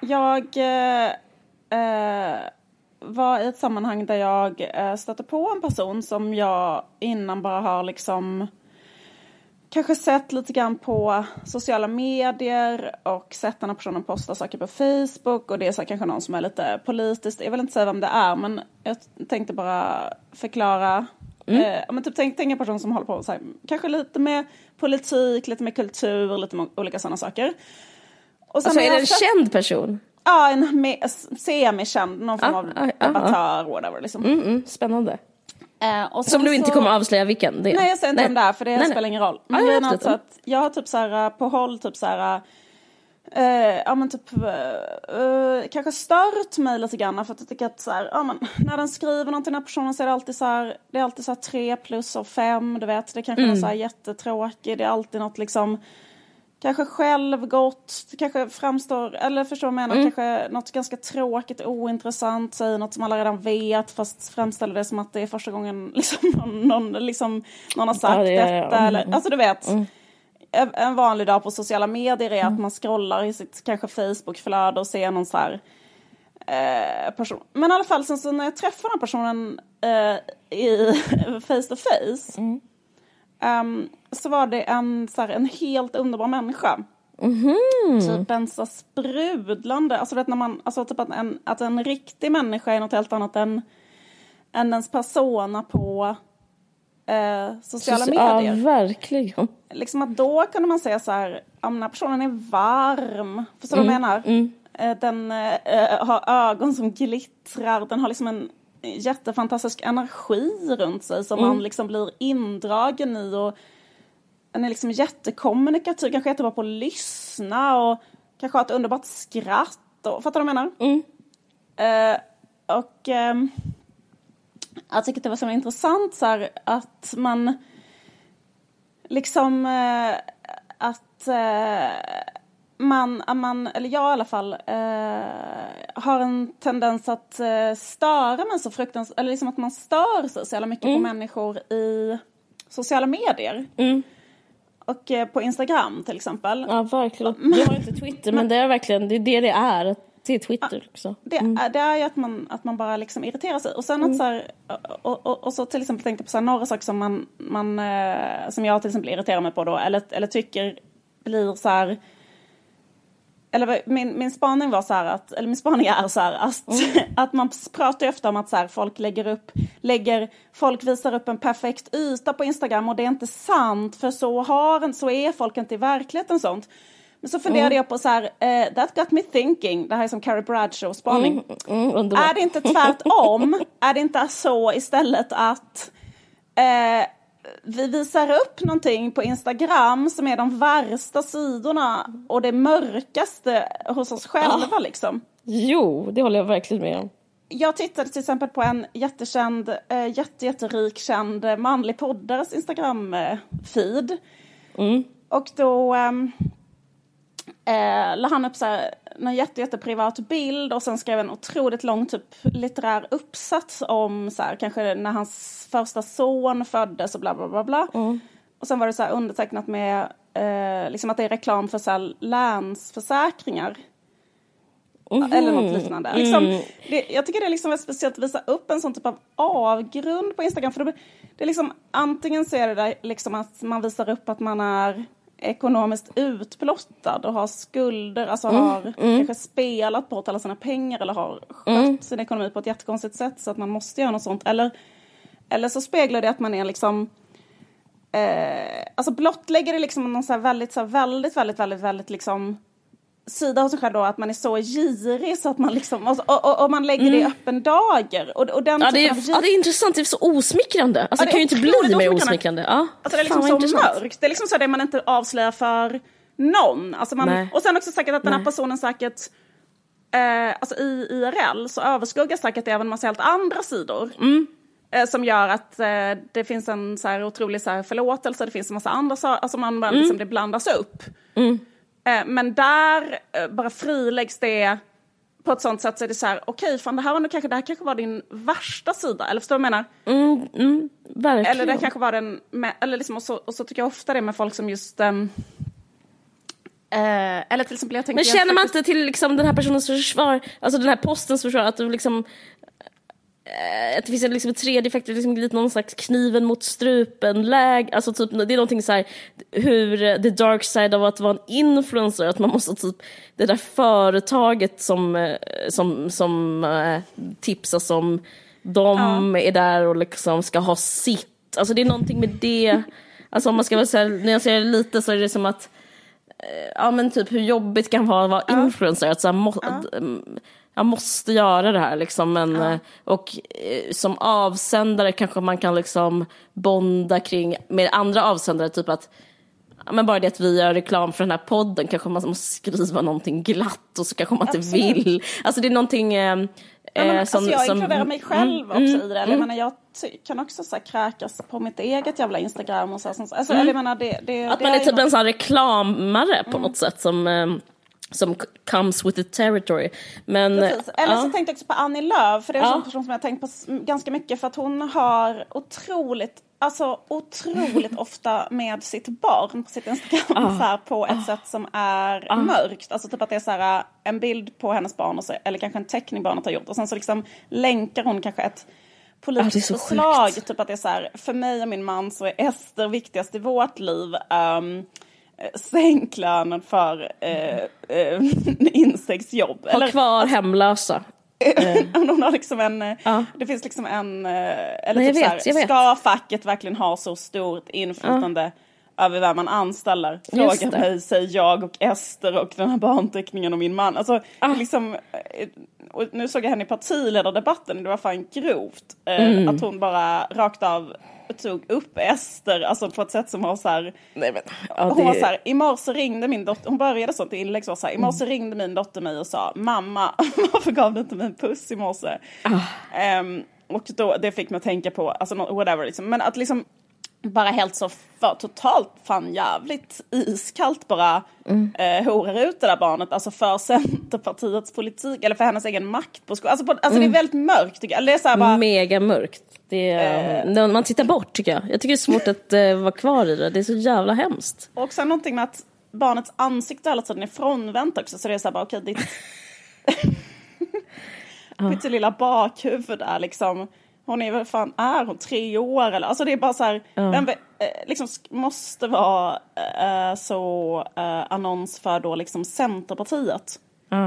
Jag eh, eh, var i ett sammanhang där jag eh, stötte på en person som jag innan bara har liksom kanske sett lite grann på sociala medier och sett den här personen posta saker på Facebook och det är så kanske någon som är lite politiskt, jag vill inte säga vem det är men jag tänkte bara förklara Mm. Eh, men typ tänk, tänk en person som håller på så här, kanske lite med politik, lite med kultur, lite med olika sådana saker. Och sen alltså är det en sett, känd person? Ja, en semikänd, någon form ah, av ah, debattör, ah, whatever. Liksom. Mm, mm, spännande. Eh, Som du inte kommer avslöja vilken det är? Nej jag säger inte vem det är för det nej, spelar nej. ingen roll. Men ah, jag, alltså att jag har typ så här, på håll typ så här eh, ja men typ eh, kanske stört mig lite grann för att jag tycker att så här, ja, men, när den skriver någonting den här personen så är det alltid så här, det är alltid så här tre plus och fem, du vet, det kanske mm. är så här jättetråkigt, det är alltid något liksom kanske självgott, kanske framstår, eller förstår vad jag menar, mm. kanske något ganska tråkigt, ointressant, säger något som alla redan vet fast framställer det som att det är första gången liksom, någon, någon, liksom, någon har sagt ja, det är, detta. Mm, eller, alltså du vet, mm. en vanlig dag på sociala medier är att mm. man scrollar i sitt kanske Facebookflöde och ser någon så här eh, person. Men i alla fall sen så när jag träffar den personen eh, i face to face mm um, så var det en, så här, en helt underbar människa. Mm -hmm. Typ en så sprudlande, alltså, vet, när man, alltså typ att en, att en riktig människa är något helt annat än, än ens persona på eh, sociala så, medier. Ja, verkligen. Liksom att då kunde man säga så här, om den här personen är varm, förstår du mm. vad jag menar? Mm. Eh, den eh, har ögon som glittrar, den har liksom en jättefantastisk energi runt sig som mm. man liksom blir indragen i och den är liksom jättekommunikativ, kanske jättebra på att lyssna och kanske har ett underbart skratt. Och, fattar du vad jag menar? Mm. Uh, och uh, jag tycker det var så intressant så här, att man liksom uh, att man, man, eller jag i alla fall, eh, har en tendens att eh, störa mig så fruktansvärt, eller liksom att man stör sig så jävla mycket mm. på människor i sociala medier. Mm. Och eh, på Instagram till exempel. Ja, verkligen. Jag har inte Twitter, men det är verkligen det är det, det är. Det är Twitter också. Det, mm. det är ju att man, att man bara liksom irriterar sig. Och sen att mm. så här, och, och, och, så till exempel tänkte på så här, några saker som man, man eh, som jag till exempel irriterar mig på då, eller, eller tycker blir så här eller min, min spaning var så här att, eller min spaning är så här att, mm. att man pratar ju ofta om att så här, folk lägger upp, lägger, folk visar upp en perfekt yta på Instagram och det är inte sant för så har så är folk inte i verkligheten sånt. Men så funderade mm. jag på så här, uh, that got me thinking, det här är som Carrie Bradshaw spaning. Mm, mm, är det inte tvärtom? är det inte så istället att uh, vi visar upp någonting på Instagram som är de värsta sidorna och det mörkaste hos oss själva ja. liksom. Jo, det håller jag verkligen med om. Jag tittade till exempel på en jättekänd, äh, jätte, jätterik känd manlig poddares Instagram-feed. Mm. Och då ähm, äh, la han upp så här, en jätte, jätteprivat bild och sen skrev en otroligt lång typ litterär uppsats om så här, kanske när hans första son föddes och bla bla bla bla. Mm. Och sen var det så här undertecknat med eh, liksom att det är reklam för så här länsförsäkringar. Mm. Eller något liknande. Liksom, mm. det, jag tycker det är liksom speciellt att visa upp en sån typ av avgrund på Instagram. För det, det är liksom, antingen så är det där liksom att man visar upp att man är ekonomiskt utblottad och har skulder, alltså mm, har mm. kanske spelat bort alla sina pengar eller har skött mm. sin ekonomi på ett jättekonstigt sätt så att man måste göra något sånt. Eller, eller så speglar det att man är liksom eh, alltså blottlägger det liksom någon så väldigt, så väldigt, väldigt, väldigt, väldigt liksom sida hos sig själv då att man är så girig så att man liksom, och, och, och man lägger mm. det i mm. öppen dager. Och, och den ja, det är, ja, det är intressant, det är så osmickrande. Alltså, ja, det, kan ju inte bli mer osmickrande. Ja, alltså, det är liksom så intressant. mörkt, det är liksom så det man inte avslöjar för någon. Alltså man, och sen också säkert att den här personen säkert eh, alltså i IRL så överskuggas säkert även en massa helt andra sidor. Mm. Eh, som gör att eh, det finns en så här otrolig så här förlåtelse, det finns en massa andra saker, alltså man, mm. liksom, det blandas upp. Mm. Eh, men där eh, bara friläggs det på ett sånt sätt så är det så här, okej, okay, fan det här, var kanske, det här kanske var din värsta sida, eller förstår du vad jag menar? Mm, mm, verkligen. Eller det kanske var den, eller liksom, och så, och så tycker jag ofta det med folk som just um, Eh, eller till exempel jag Men känner man inte till liksom, den här personens försvar, alltså den här postens försvar, att du liksom att det finns en liksom, tredje faktor, liksom, lite någon slags kniven mot strupen-läge. Alltså, typ, det är någonting så här, hur eh, the dark side av att vara en influencer, att man måste typ, det där företaget som, eh, som, som äh, tipsas om, de ja. är där och liksom ska ha sitt. Alltså det är någonting med det, alltså om man ska vara så här, när jag säger lite så är det som att ja men typ hur jobbigt det kan vara att vara ja. influencer. Att så här, må, ja jag måste göra det här liksom. Men, ja. Eh, och eh, som avsändare kanske man kan liksom bonda kring med andra avsändare, typ att men bara det att vi gör reklam för den här podden, kanske man måste skriva någonting glatt och så kanske man inte Absolut. vill. Alltså det är någonting eh, Ja, men, eh, som... alltså jag som, inkluderar mig själv Mm, också i det. Eller, jag, menar, jag kan också så här, kräkas på mitt eget jävla Instagram och så. här, Alltså, eller, jag menar, det, det, Mm. Att det man är typ något- en sån reklamare på Mm. något sätt som, eh, som comes with the territory. Men, Precis. Eller ja. så tänkte jag också på Annie Lööf, för det är en Ja. person som jag har tänkt på ganska mycket för att hon har otroligt, alltså otroligt ofta med sitt barn på sitt Instagram Ah. så här, på ett sätt som är mörkt. Alltså typ att det är så här en bild på hennes barn och så, eller kanske en teckning barnet har gjort och sen så liksom länkar hon kanske ett politiskt är så förslag. sjukt. Typ att det är så här, för mig och min man så är Ester viktigast i vårt liv. Um, Sänk lönen för eh, eh, insektsjobb. Ha kvar hemlösa. Hon har liksom en, eh, Ja. det finns liksom en, eh, eller Nej, typ så vet, jag här, ska facket verkligen ha så stort inflytande över vem man anställer? Det. mig, säger jag och Ester och den här barnteckningen och min man. Alltså, Ah. liksom, eh, och nu såg jag henne i partiledardebatten, det var fan grovt. eh, Mm. Att hon bara rakt av tog upp Ester, alltså på ett sätt som var så här, Nej, men, ja, hon var det- så här, i morse ringde min dotter, hon började sånt inlägg så, så här, i morse ringde min dotter mig och sa mamma, varför gav du inte mig en puss i morse? Ehm, och då, det fick mig att tänka på, alltså whatever liksom, men att liksom bara helt så för, totalt fan jävligt iskallt bara mm. eh, horar ut det där barnet, alltså för Centerpartiets politik eller för hennes egen makt på skolan. Alltså, på, alltså det är väldigt mörkt tycker jag. Eller det är så här bara, Mega mörkt. Det är, när man tittar bort tycker jag. Jag tycker det är svårt att eh, vara kvar i det. Det är så jävla hemskt. Och sen någonting med att barnets ansikte hela tiden är frånvänt också. Så det är så här bara, okej, ditt... Mitt lilla bakhuvud är liksom... Hon är väl fan, är hon tre år eller? Alltså det är bara så här, vem, eh, liksom måste vara eh, så eh, annons för då liksom Centerpartiet.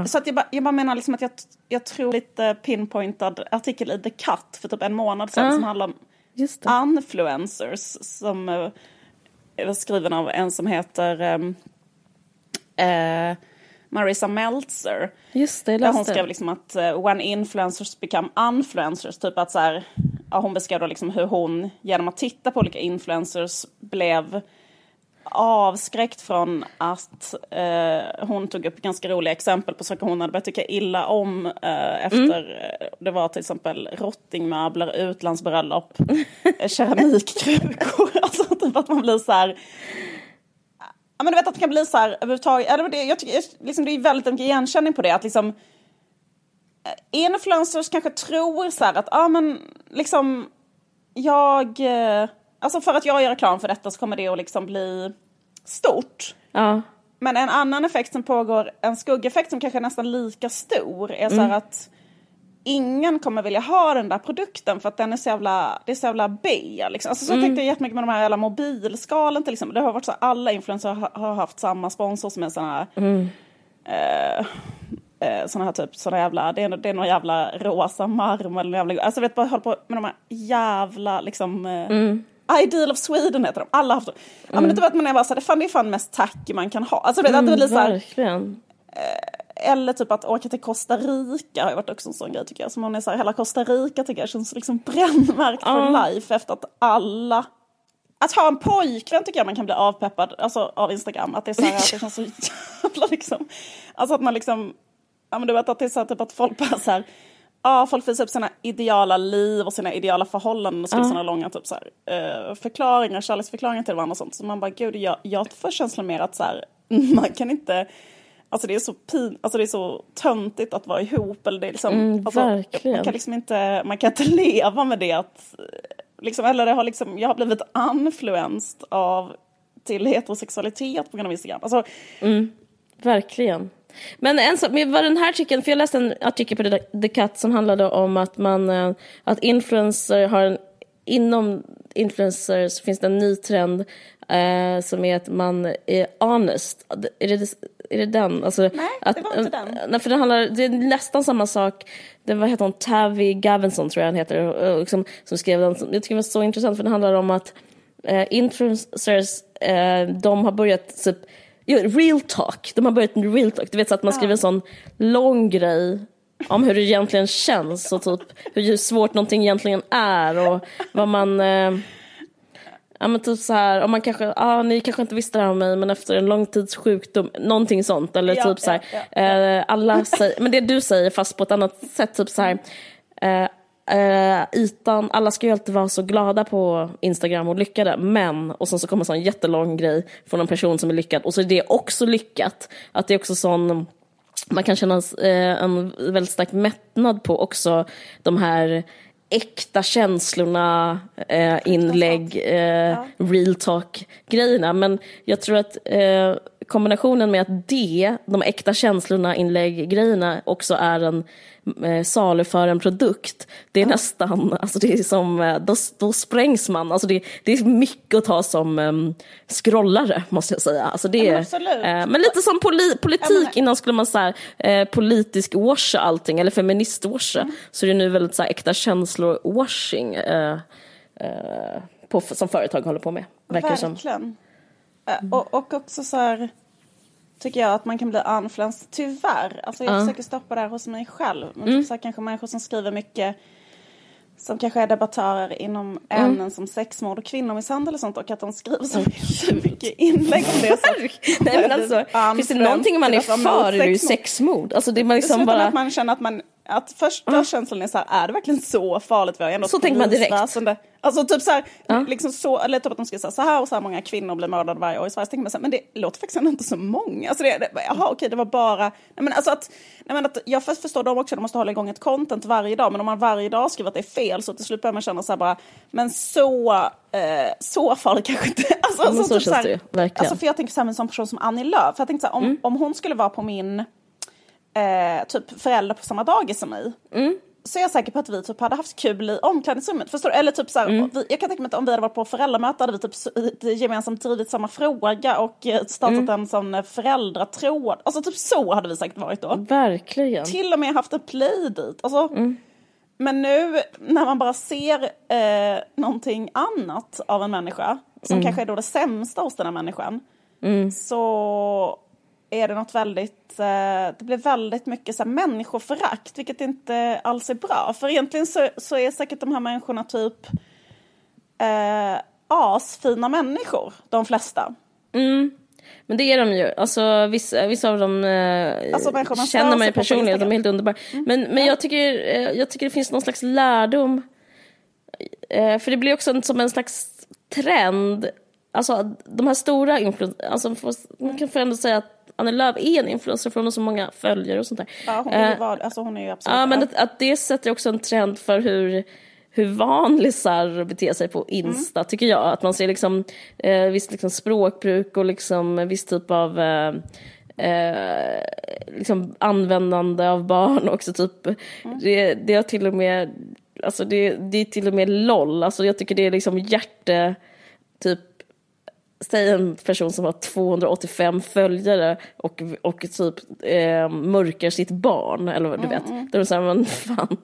Så att jag, bara, jag bara menar liksom att jag, jag tror lite pinpointad artikel i The Cut för typ en månad sedan som handlar om influencers som eh, är skriven av en som heter ehm, Marisa Meltzer. Just det, Där hon skrev liksom att uh, when influencers become influencers, typ att så här, ja, hon beskrev då liksom hur hon genom att titta på olika influencers blev avskräckt från att eh, hon tog upp ganska roliga exempel på saker hon hade börjat tycka illa om eh, efter, eh, det var till exempel rottingmöbler, utlandsbröllop, eh, keramikkrukor, alltså typ att man blir så här men du vet att det kan bli så här överhuvudtaget, eller det, jag tycker liksom, det är väldigt mycket igenkänning på det att liksom eh, influencers kanske tror så här att ja men liksom jag, eh, alltså för att jag gör reklam för detta så kommer det att liksom bli stort. Ja. Men en annan effekt som pågår, en skuggeffekt som kanske är nästan lika stor är så här att ingen kommer vilja ha den där produkten för att den är så jävla, det är så jävla B. Liksom. Alltså, så tänkte jag jättemycket med de här jävla mobilskalen till exempel. Det har varit så att alla influencers har, haft samma sponsor som är sån här eh, eh, såna här typ, såna jävla, det är, det är någon jävla rosa marmor eller jävla, alltså vet bara hålla på med de här jävla liksom eh, Ideal of Sweden heter de, alla har haft dem. Ja men det typ att man är bara såhär, fan det är fan mest tacky man kan ha. Alltså vet, att det blir så här, Verkligen. Eller typ att åka till Costa Rica har ju varit också en sån grej tycker jag. Som hon är så här, hela Costa Rica tycker jag känns liksom brännmärkt för life efter att alla att ha en pojkvän tycker jag man kan bli avpeppad alltså, av Instagram. Att det är så här, att det känns så jävla liksom. Alltså att man liksom, ja men du vet att det är så här, typ att folk bara så här. Ja, folk visar upp sina ideala liv och sina ideala förhållanden och skriver såna långa typ så här, eh, förklaringar, kärleksförklaringar till varandra och sånt. Så man bara, gud, jag, jag får känslan mer att så här, man kan inte, alltså det är så pin, alltså det är så töntigt att vara ihop. Eller det är liksom, Mm, alltså. Man kan liksom inte, man kan inte leva med det att, liksom, eller det har liksom, jag har blivit influenced av till heterosexualitet på grund av Instagram. Alltså, Verkligen. Men en sak, vad den här artikeln, för jag läste en artikel på The- The Cut som handlade om att man, eh, att influencer har en, inom influencers finns det en ny trend eh, som är att man är honest. Är det, är det den? Alltså, Nej, att, det var inte den. Nej, för det, handlar, det är nästan samma sak. Det var, heter hon, Tavi Gavinson tror jag han heter, liksom, som skrev den. Jag tycker det var så intressant för det handlar om att eh, influencers, eh, de har börjat typ, real talk, de har börjat med real talk. Du vet så att man skriver en sån lång grej om hur det egentligen känns och typ hur svårt någonting egentligen är och vad man... Eh, ja men typ så här, om man kanske, ja ni kanske inte visste det här om mig men efter en lång tids sjukdom, någonting sånt. Eller Ja, typ så här, ja, ja, eh, alla säger, men det du säger fast på ett annat sätt, typ så här, eh, eh, ytan, alla ska ju alltid vara så glada på Instagram och lyckade, men, och sen så kommer en sån jättelång grej från en person som är lyckad, och så är det också lyckat. Att det är också sån, man kan känna eh, en väldigt stark mättnad på också de här äkta känslorna, eh, inlägg, eh, real talk-grejerna. Men jag tror att eh, kombinationen med att det, de äkta känslorna, inlägg-grejerna också är en eh, saluför en produkt. Det är nästan, alltså det är som, eh, då, då sprängs man. Alltså det, det är mycket att ta som um, scrollare måste jag säga. Alltså det, Ja, men eh, men lite som poli, politik, Ja, men- innan skulle man säga eh, politisk washa allting, eller feminist-washa. Mm. Så det är nu väldigt så här, äkta känslor-washing eh, eh, på, som företag håller på med. Verkar det som. Eh, Och, och också så här tycker jag att man kan bli influencer, tyvärr. Alltså jag försöker stoppa det här hos mig själv. Men Mm. typ så här, kanske människor som skriver mycket som kanske är debattörer inom Mm. ämnen som sexmord och kvinnomisshandel och sånt och att de skriver så mycket, inlägg om det. Nej men alltså, finns det någonting man är för mot är det ju sexmord. Alltså det är man liksom bara... att man känner att man att första känslan är så här, är det verkligen så farligt? Vi har ändå Så tänker man direkt. Alltså typ så här, liksom så, eller typ att de ska säga så här och så här många kvinnor blir mördade varje år i Sverige. Så tänker man så här, men det låter faktiskt ändå inte så många. Alltså det, det, jaha okej, det var bara, nej men alltså att, nej men att jag för- förstår dem också, de måste hålla igång ett content varje dag. Men om man varje dag skriver att det är fel så till slut börjar man känna så här bara, men så, eh, så farligt kanske inte. Alltså, men så typ känns här- det ju, verkligen. Alltså för jag tänker så här med en sån person som Annie Lööf, för jag tänkte så här, om, om hon skulle vara på min eh, typ förälder på samma dagis som mig. Så är jag säker på att vi typ hade haft kul i omklädningsrummet. Förstår du? Eller typ så här, vi, jag kan tänka mig att om vi hade varit på föräldramöte hade vi typ gemensamt drivit samma fråga och eh, startat en sån eh, föräldratråd. Alltså typ så hade vi säkert varit då. Verkligen. Till och med haft en play dit. Alltså, Men nu när man bara ser eh, någonting annat av en människa som kanske är då det sämsta hos den här människan så är det något väldigt, eh, det blir väldigt mycket så här, människoförakt vilket inte alls är bra. För egentligen så, så är säkert de här människorna typ eh, asfina människor, de flesta. Men det är de ju. Alltså, vissa, vissa av dem eh, Alltså, känner mig personligen, de är helt underbara. Men, men jag, tycker, eh, jag tycker det finns någon slags lärdom. Eh, för det blir också en, som en slags trend. Alltså de här stora alltså, man kan ändå säga att Annie Lööf är en influencer från så många följare och sånt där. Ja, hon, är ju Eh, vad, alltså, hon är absolut... Ja, men att, att det sätter också en trend för hur, hur vanlisar beter sig på Insta, tycker jag. Att man ser liksom, eh, visst liksom språkbruk och liksom viss typ av eh, eh, liksom användande av barn också. Typ. Det, det har till och med, alltså det, det är till och med LOL. Alltså jag tycker det är liksom hjärte, typ Säg en person som har 285 följare och, och typ eh, mörkar sitt barn, eller vad du vet. Då är det så här, men fan.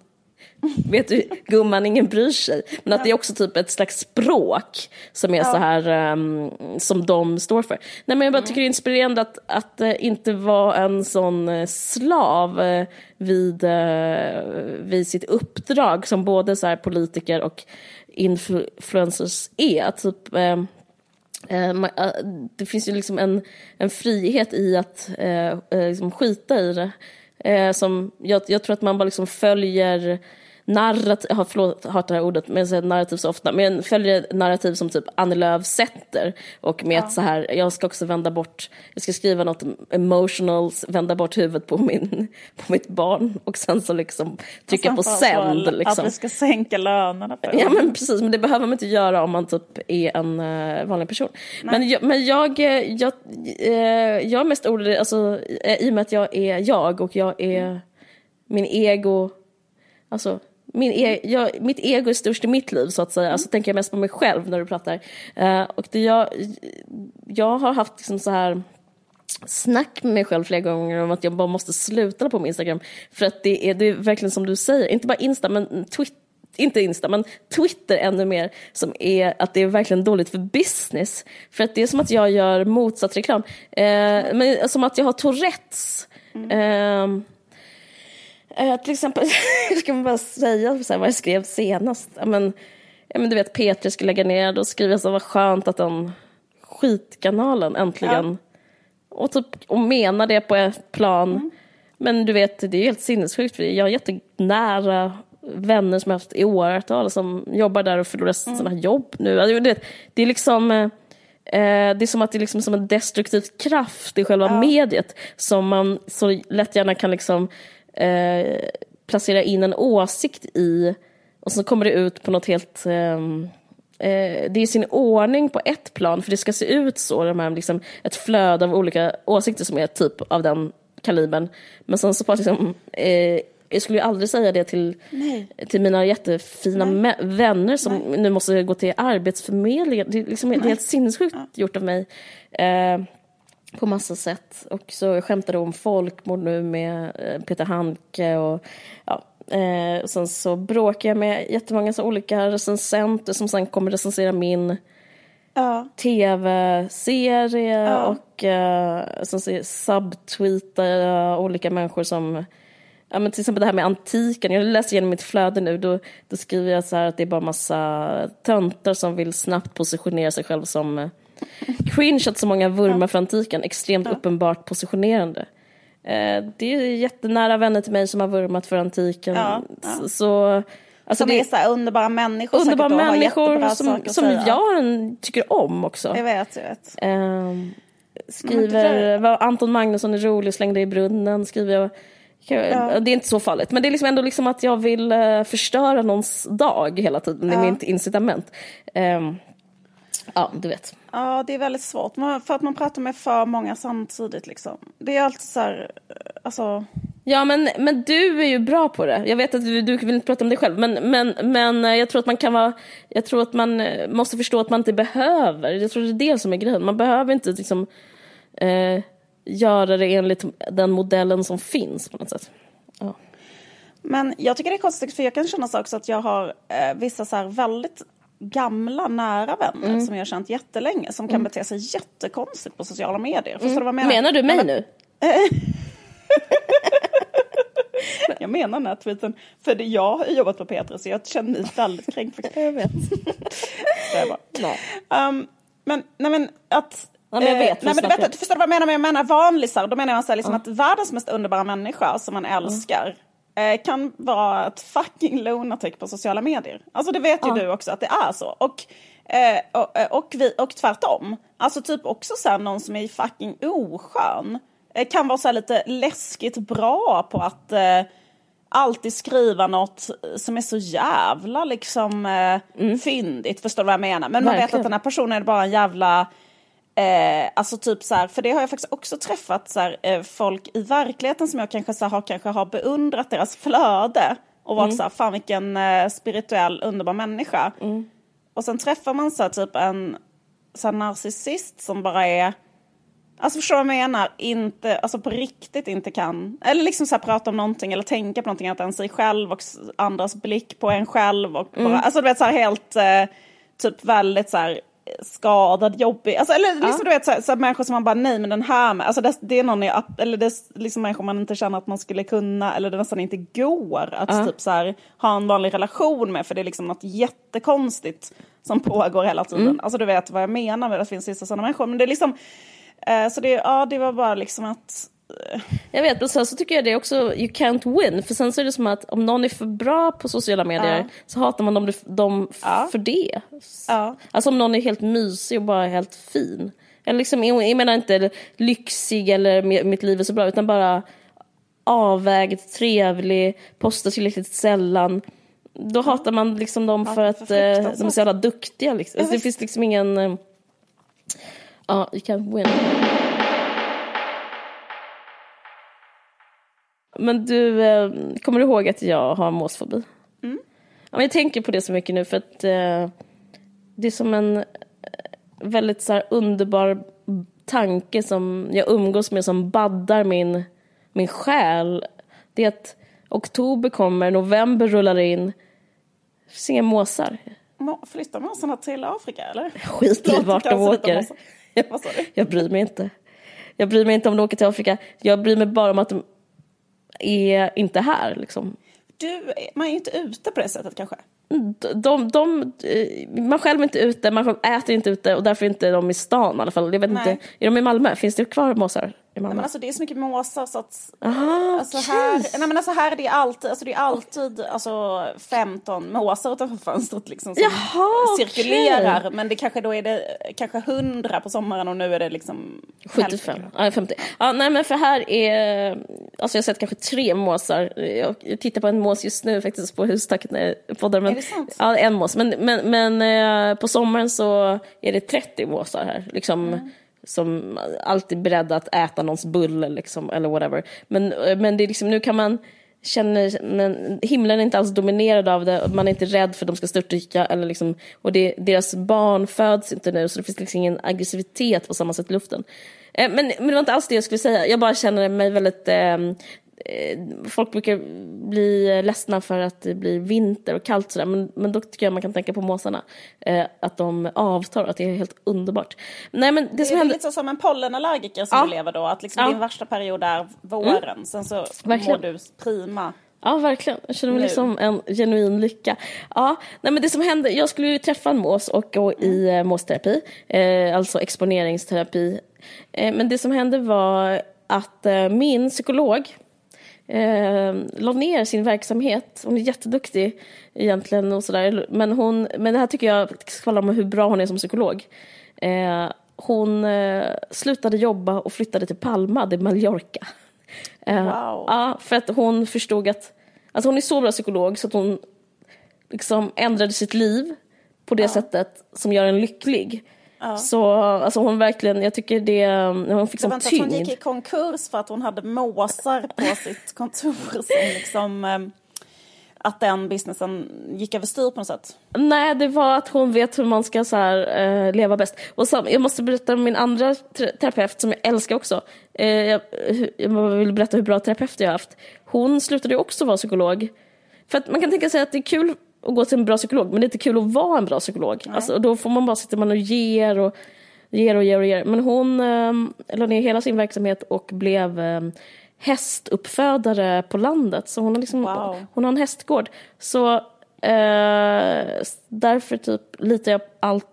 Vet du, gumman, ingen bryr sig. Men att det är också typ ett slags språk som är så här, ehm, som de står för. Nej men jag bara tycker det är inspirerande att, att eh, inte vara en sån eh, slav eh, vid, eh, vid sitt uppdrag som både så här politiker och influencers är. Typ, eh, Eh, eh, det finns ju liksom en, en frihet i att eh, eh, liksom skita i det. Eh, som jag, jag tror att man bara liksom följer narrativ, jag har förlåt, hört det här ordet, men jag säger narrativ så ofta, men följer narrativ som typ Annie Lööf sätter och med att så här, jag ska också vända bort, jag ska skriva något emotional, vända bort huvudet på, min, på mitt barn och sen så liksom trycka på sänd. Liksom. Att vi ska sänka lönerna Ja men precis, men det behöver man inte göra om man typ är en uh, vanlig person. Men, jag, men jag, eh, jag, eh, jag är mest orolig, alltså, i och med att jag är jag och jag är min ego, alltså min e jag, mitt ego är störst i mitt liv så att säga, alltså tänker jag mest på mig själv när du pratar. Eh, och det jag, jag har haft liksom så här snack med mig själv flera gånger om att jag bara måste sluta på min Instagram. För att det är, det är verkligen som du säger, inte bara Insta men Twitter inte Insta, men Twitter ännu mer, som är att det är verkligen dåligt för business. För att det är som att jag gör motsatt reklam. Eh, men som att jag har Tourettes. Eh, eh, till exempel, ska bara säga så här, vad jag skrev senast. Ja, Men, ja men du vet P3 skulle lägga ner, då skriver jag så vad skönt att den skitkanalen äntligen, och, typ, och menar det på ett plan. Men du vet, det är helt sinnessjukt för jag har jättenära vänner som jag haft i åratal som jobbar där och förlorar Mm. sina jobb nu. Alltså, du vet, det är liksom eh, det är som att det är liksom som en destruktiv kraft i själva mediet som man så lätt gärna kan liksom eh, placera in en åsikt i och så kommer det ut på något helt ehm, eh, det är i sin ordning på ett plan, för det ska se ut så, de här, liksom, ett flöde av olika åsikter som är typ av den kalibern. Men sen så bara liksom, eh, jag skulle ju aldrig säga det till, till mina jättefina vänner som nu måste gå till Arbetsförmedlingen. Det är, liksom, det är helt sinnessjukt gjort av mig. Eh, på massa sätt. Och så jag skämtade om folkmord nu med eh, Peter Handke och ja. Eh, och sen så bråkar jag med jättemånga så olika recensenter som sen kommer recensera min Ja. tv-serie och eh, sen så subtweetar olika människor som Ja, men till exempel det här med antiken, jag läser igenom mitt flöde nu, då, då skriver jag så här att det är bara massa töntar som vill snabbt positionera sig själv som cringe att så många vurmar för antiken, extremt uppenbart positionerande. Eh, det är jättenära vänner till mig som har vurmat för antiken. Ja, ja. Så, så, alltså Som det är så här underbara människor underbara människor som, som jag tycker om också. Jag vet, jag vet. Men skriver vad Anton Magnusson är rolig, slängde i brunnen, skriver jag. jag- Det är inte så farligt, men det är liksom ändå liksom att jag vill eh, förstöra någons dag hela tiden, det är mitt incitament. Ehm, ja, du vet. Ja, det är väldigt svårt. För att man pratar med för många samtidigt liksom. Det är alltid så här, eh, alltså. Ja, men, men du är ju bra på det. Jag vet att du, du vill inte prata om dig själv, men, men, men eh, jag tror att man kan vara... Jag tror att man eh, måste förstå att man inte behöver. Jag tror det är det som är grejen. Man behöver inte liksom eh, göra det enligt den modellen som finns på något sätt. Ja. Men jag tycker det är konstigt för jag kan känna så också att jag har eh, vissa så här väldigt gamla nära vänner Mm. som jag har känt jättelänge som kan bete sig jättekonstigt på sociala medier. Förstår du vad jag menar? Menar du mig nu? Jag menar den här tweeten. För det, jag har jobbat på Petra så jag känner mig väldigt kränkt. Jag vet. Nej. Um, men, nej men att... Ja, men jag vet, eh, vi nej, men du, vet, du förstår vad jag menar med jag menar vanlisar? Då menar jag så här, liksom att världens mest underbara människa som man älskar eh, kan vara ett fucking lunatic på sociala medier. Alltså det vet ju du också att det är så. Och, eh, och, eh, och, vi, och tvärtom. Alltså typ också så här, någon som är fucking oskön. Eh, kan vara så lite läskigt bra på att alltid skriva något som är så jävla liksom eh, fyndigt. Förstår du vad jag menar? Men man vet Verkligen. att den här personen är bara en jävla Eh, alltså typ så här, för det har jag faktiskt också träffat så här, eh, folk i verkligheten som jag kanske, så här, har, kanske har beundrat deras flöde och varit så här, fan vilken eh, spirituell underbar människa. Och sen träffar man så här, typ en så här, narcissist som bara är Alltså förstår du vad jag menar? Inte, alltså på riktigt inte kan, eller liksom så här prata om någonting eller tänka på någonting annat än sig själv och andras blick på en själv och bara, alltså du vet så här helt, eh, typ väldigt så här skadad, jobbig, alltså eller liksom du vet så här, så här människor som man bara nej men den här, med- alltså det, det är någon, jag, eller det är liksom människor man inte känner att man skulle kunna eller det nästan inte går att typ så här ha en vanlig relation med för det är liksom något jättekonstigt som pågår hela tiden. Alltså du vet vad jag menar med att det finns vissa sådana människor, men det är liksom Eh, Så det, ja, det var bara liksom att... Jag vet, men sen så tycker jag det är också, you can't win. För sen så är det som att om någon är för bra på sociala medier Ja. så hatar man dem, dem Ja. för det. Ja. Alltså om någon är helt mysig och bara helt fin. Liksom, jag jag menar inte lyxig eller mi- mitt liv är så bra, utan bara avvägd, trevlig, postar tillräckligt sällan. Då hatar man liksom dem för att eh, de är så jävla duktiga. Liksom. Alltså, det finns liksom ingen... eh, Ja, you can't win. Men du, eh, kommer du ihåg att jag har måsfobi? Mm. Ja, men jag tänker på det så mycket nu för att eh, det är som en eh, väldigt så här, underbar tanke som jag umgås med som baddar min, min själ. Det är att oktober kommer, november rullar in. Det finns inga måsar. Må- Flyttar måsarna till Afrika eller? Skit i vart jag de åker. du? Jag bryr mig inte. Jag bryr mig inte om de åker till Afrika. Jag bryr mig bara om att de är inte här. Liksom. Du, man är ju inte ute på det sättet kanske. de, de, eh, man själv är inte ute, man äter inte ute och därför är inte de i stan i alla fall. Jag vet inte, är de i Malmö? Finns det kvar måsar? Nej, men alltså, det är så mycket måsar så att... Aha, alltså, här, nej, men alltså, här är det alltid, alltså, det är alltid alltså, 15 måsar utanför fönstret liksom, som Jaha, cirkulerar. okay. Men det kanske då är det kanske 100 på sommaren och nu är det liksom 75, ja 50. Ja, nej men för här är, alltså jag har sett kanske tre måsar. Jag, jag tittar på en mås just nu faktiskt på hustaket när jag poddar. Men, är det sant? Ja, en mås. Men, men, men eh, på sommaren så är det 30 måsar här. Liksom, Mm som alltid beredda att äta någons bulle liksom, eller whatever. Men, eh, men det är liksom, nu kan man känna, men himlen är inte alls dominerad av det, man är inte rädd för att de ska störtdyka eller liksom, och det, deras barn föds inte nu så det finns liksom ingen aggressivitet på samma sätt i luften. Eh, men, men det var inte alls det jag skulle säga, jag bara känner mig väldigt eh, Folk brukar bli ledsna för att det blir vinter och kallt sådär, men, men då tycker jag man kan tänka på måsarna. Eh, att de avtar, att det är helt underbart. Nej, men det, det som är händer... lite så som en pollenallergiker som Ja. du lever då, att liksom Ja. din värsta period är våren, sen så Verkligen. mår du prima. Ja, verkligen. Jag känner mig Nu. liksom en genuin lycka. Ja, nej, men det som hände, jag skulle ju träffa en mås och gå i eh, måsterapi, eh, alltså exponeringsterapi. Eh, men det som hände var att eh, min psykolog eh, la ner sin verksamhet. Hon är jätteduktig egentligen och sådär. Men, hon, men det här tycker jag skvallrar om hur bra hon är som psykolog. Eh, hon eh, slutade jobba och flyttade till Palma de Mallorca. Eh, Wow. Ja, för att hon förstod att, alltså hon är så bra psykolog så att hon liksom ändrade sitt liv på det sättet som gör en lycklig. Så alltså hon verkligen, jag tycker det, hon fick var inte att hon tyngd. gick i konkurs för att hon hade måsar på sitt kontor som liksom eh, att den businessen gick överstyr på något sätt. Nej, det var att hon vet hur man ska så här, eh, leva bäst. Och sam- jag måste berätta om min andra ter- terapeut som jag älskar också. Eh, jag, jag vill berätta hur bra terapeuter jag har haft. Hon slutade ju också vara psykolog. För att man kan tänka sig att det är kul att gå till en bra psykolog, men det är inte kul att vara en bra psykolog. Alltså, då får man bara sitta man och ger och ger och ger och ger. Men hon eh, la ner hela sin verksamhet och blev eh, hästuppfödare på landet. Så hon har, liksom, Wow. hon har en hästgård. Så eh, därför typ litar jag allt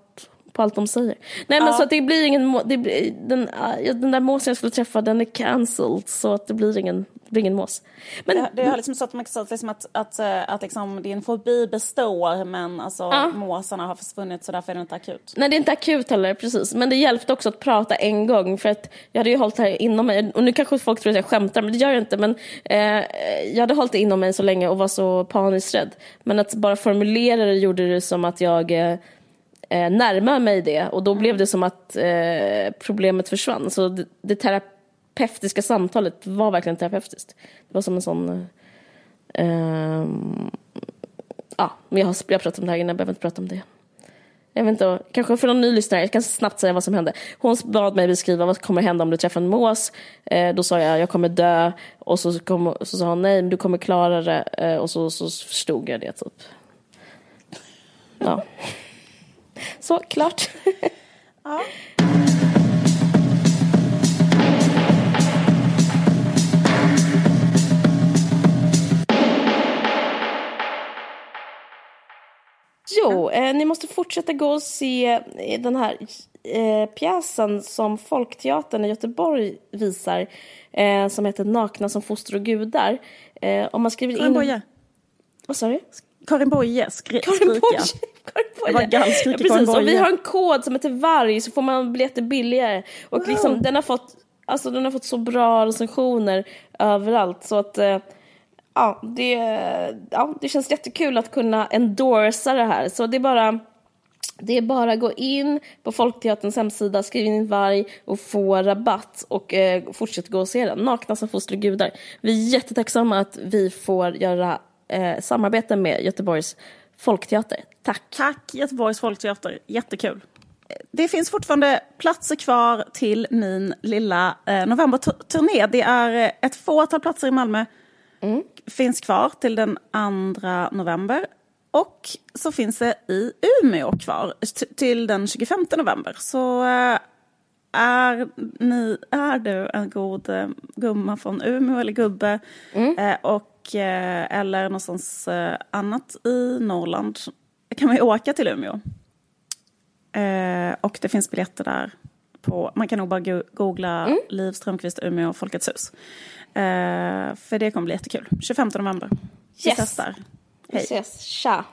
på allt de säger. Nej men så att det blir ingen, det blir, den, ah, den där måsen jag skulle träffa den är cancelled så att det blir ingen, det blir ingen mås. Men Det, det har liksom så att man kan säga att, liksom att, att, eh, att liksom din fobi består men alltså Ja. måsarna har försvunnit så därför är det inte akut. Nej, det är inte akut heller, precis. Men det hjälpte också att prata en gång, för att jag hade ju hållit det här inom mig. Och nu kanske folk tror att jag skämtar, men det gör jag inte. Men eh, jag hade hållit det inom mig så länge och var så paniskt rädd. Men att bara formulera det gjorde det som att jag eh, eh, närmade mig det. Och då blev det som att eh, problemet försvann. Så det, det terapeutiska samtalet var verkligen terapeutiskt. Det var som en sån... Eh, ehm, ja, men jag har, jag har pratat om det här innan, jag behöver inte prata om det. Jag vet inte, kanske för någon ny lyssnare, jag kan snabbt säga vad som hände. Hon bad mig beskriva vad som kommer hända om du träffar en mås. Eh, då sa jag, jag kommer dö. Och så, kom, så sa hon, nej, men du kommer klara det. Eh, och så, så förstod jag det, typ. Ja. Så, klart. Ja. Jo, eh, ni måste fortsätta gå och se eh, den här eh, pjäsen som Folkteatern i Göteborg visar. Eh, som heter Nakna som foster och gudar. Eh, om man skriver in... Vad sa du? Karin Boye, skri- Karin. Boye. Det var i ja, precis. Och vi har en kod som heter varg så får man biljetter billigare. Och liksom, den, har fått, alltså, den har fått så bra recensioner överallt. Så att eh, ja, det, ja, det känns jättekul att kunna endorsa det här. Så det är bara... Det är bara att gå in på Folkteaterns hemsida, skriv in varg och få rabatt och eh, fortsätt gå och se den. Nakna som foster och gudar. Vi är jättetacksamma att vi får göra eh, samarbete med Göteborgs Folkteater. Tack! Tack Göteborgs Folkteater, jättekul. Det finns fortfarande platser kvar till min lilla eh, novemberturné. Det är eh, ett fåtal platser i Malmö. Finns kvar till den 2 november. Och så finns det i Umeå kvar till den 25 november. Så eh, är, ni, är du en god eh, gumma från Umeå eller gubbe eh, och och, eh, eller någonstans eh, annat i Norrland kan man ju åka till Umeå. Eh, och det finns biljetter där. På, man kan nog bara go googla mm. Liv Strömquist Umeå Folkets hus. För det kommer bli jättekul. 25 november. Yes. Vi ses där. Hej. Vi ses. Tja.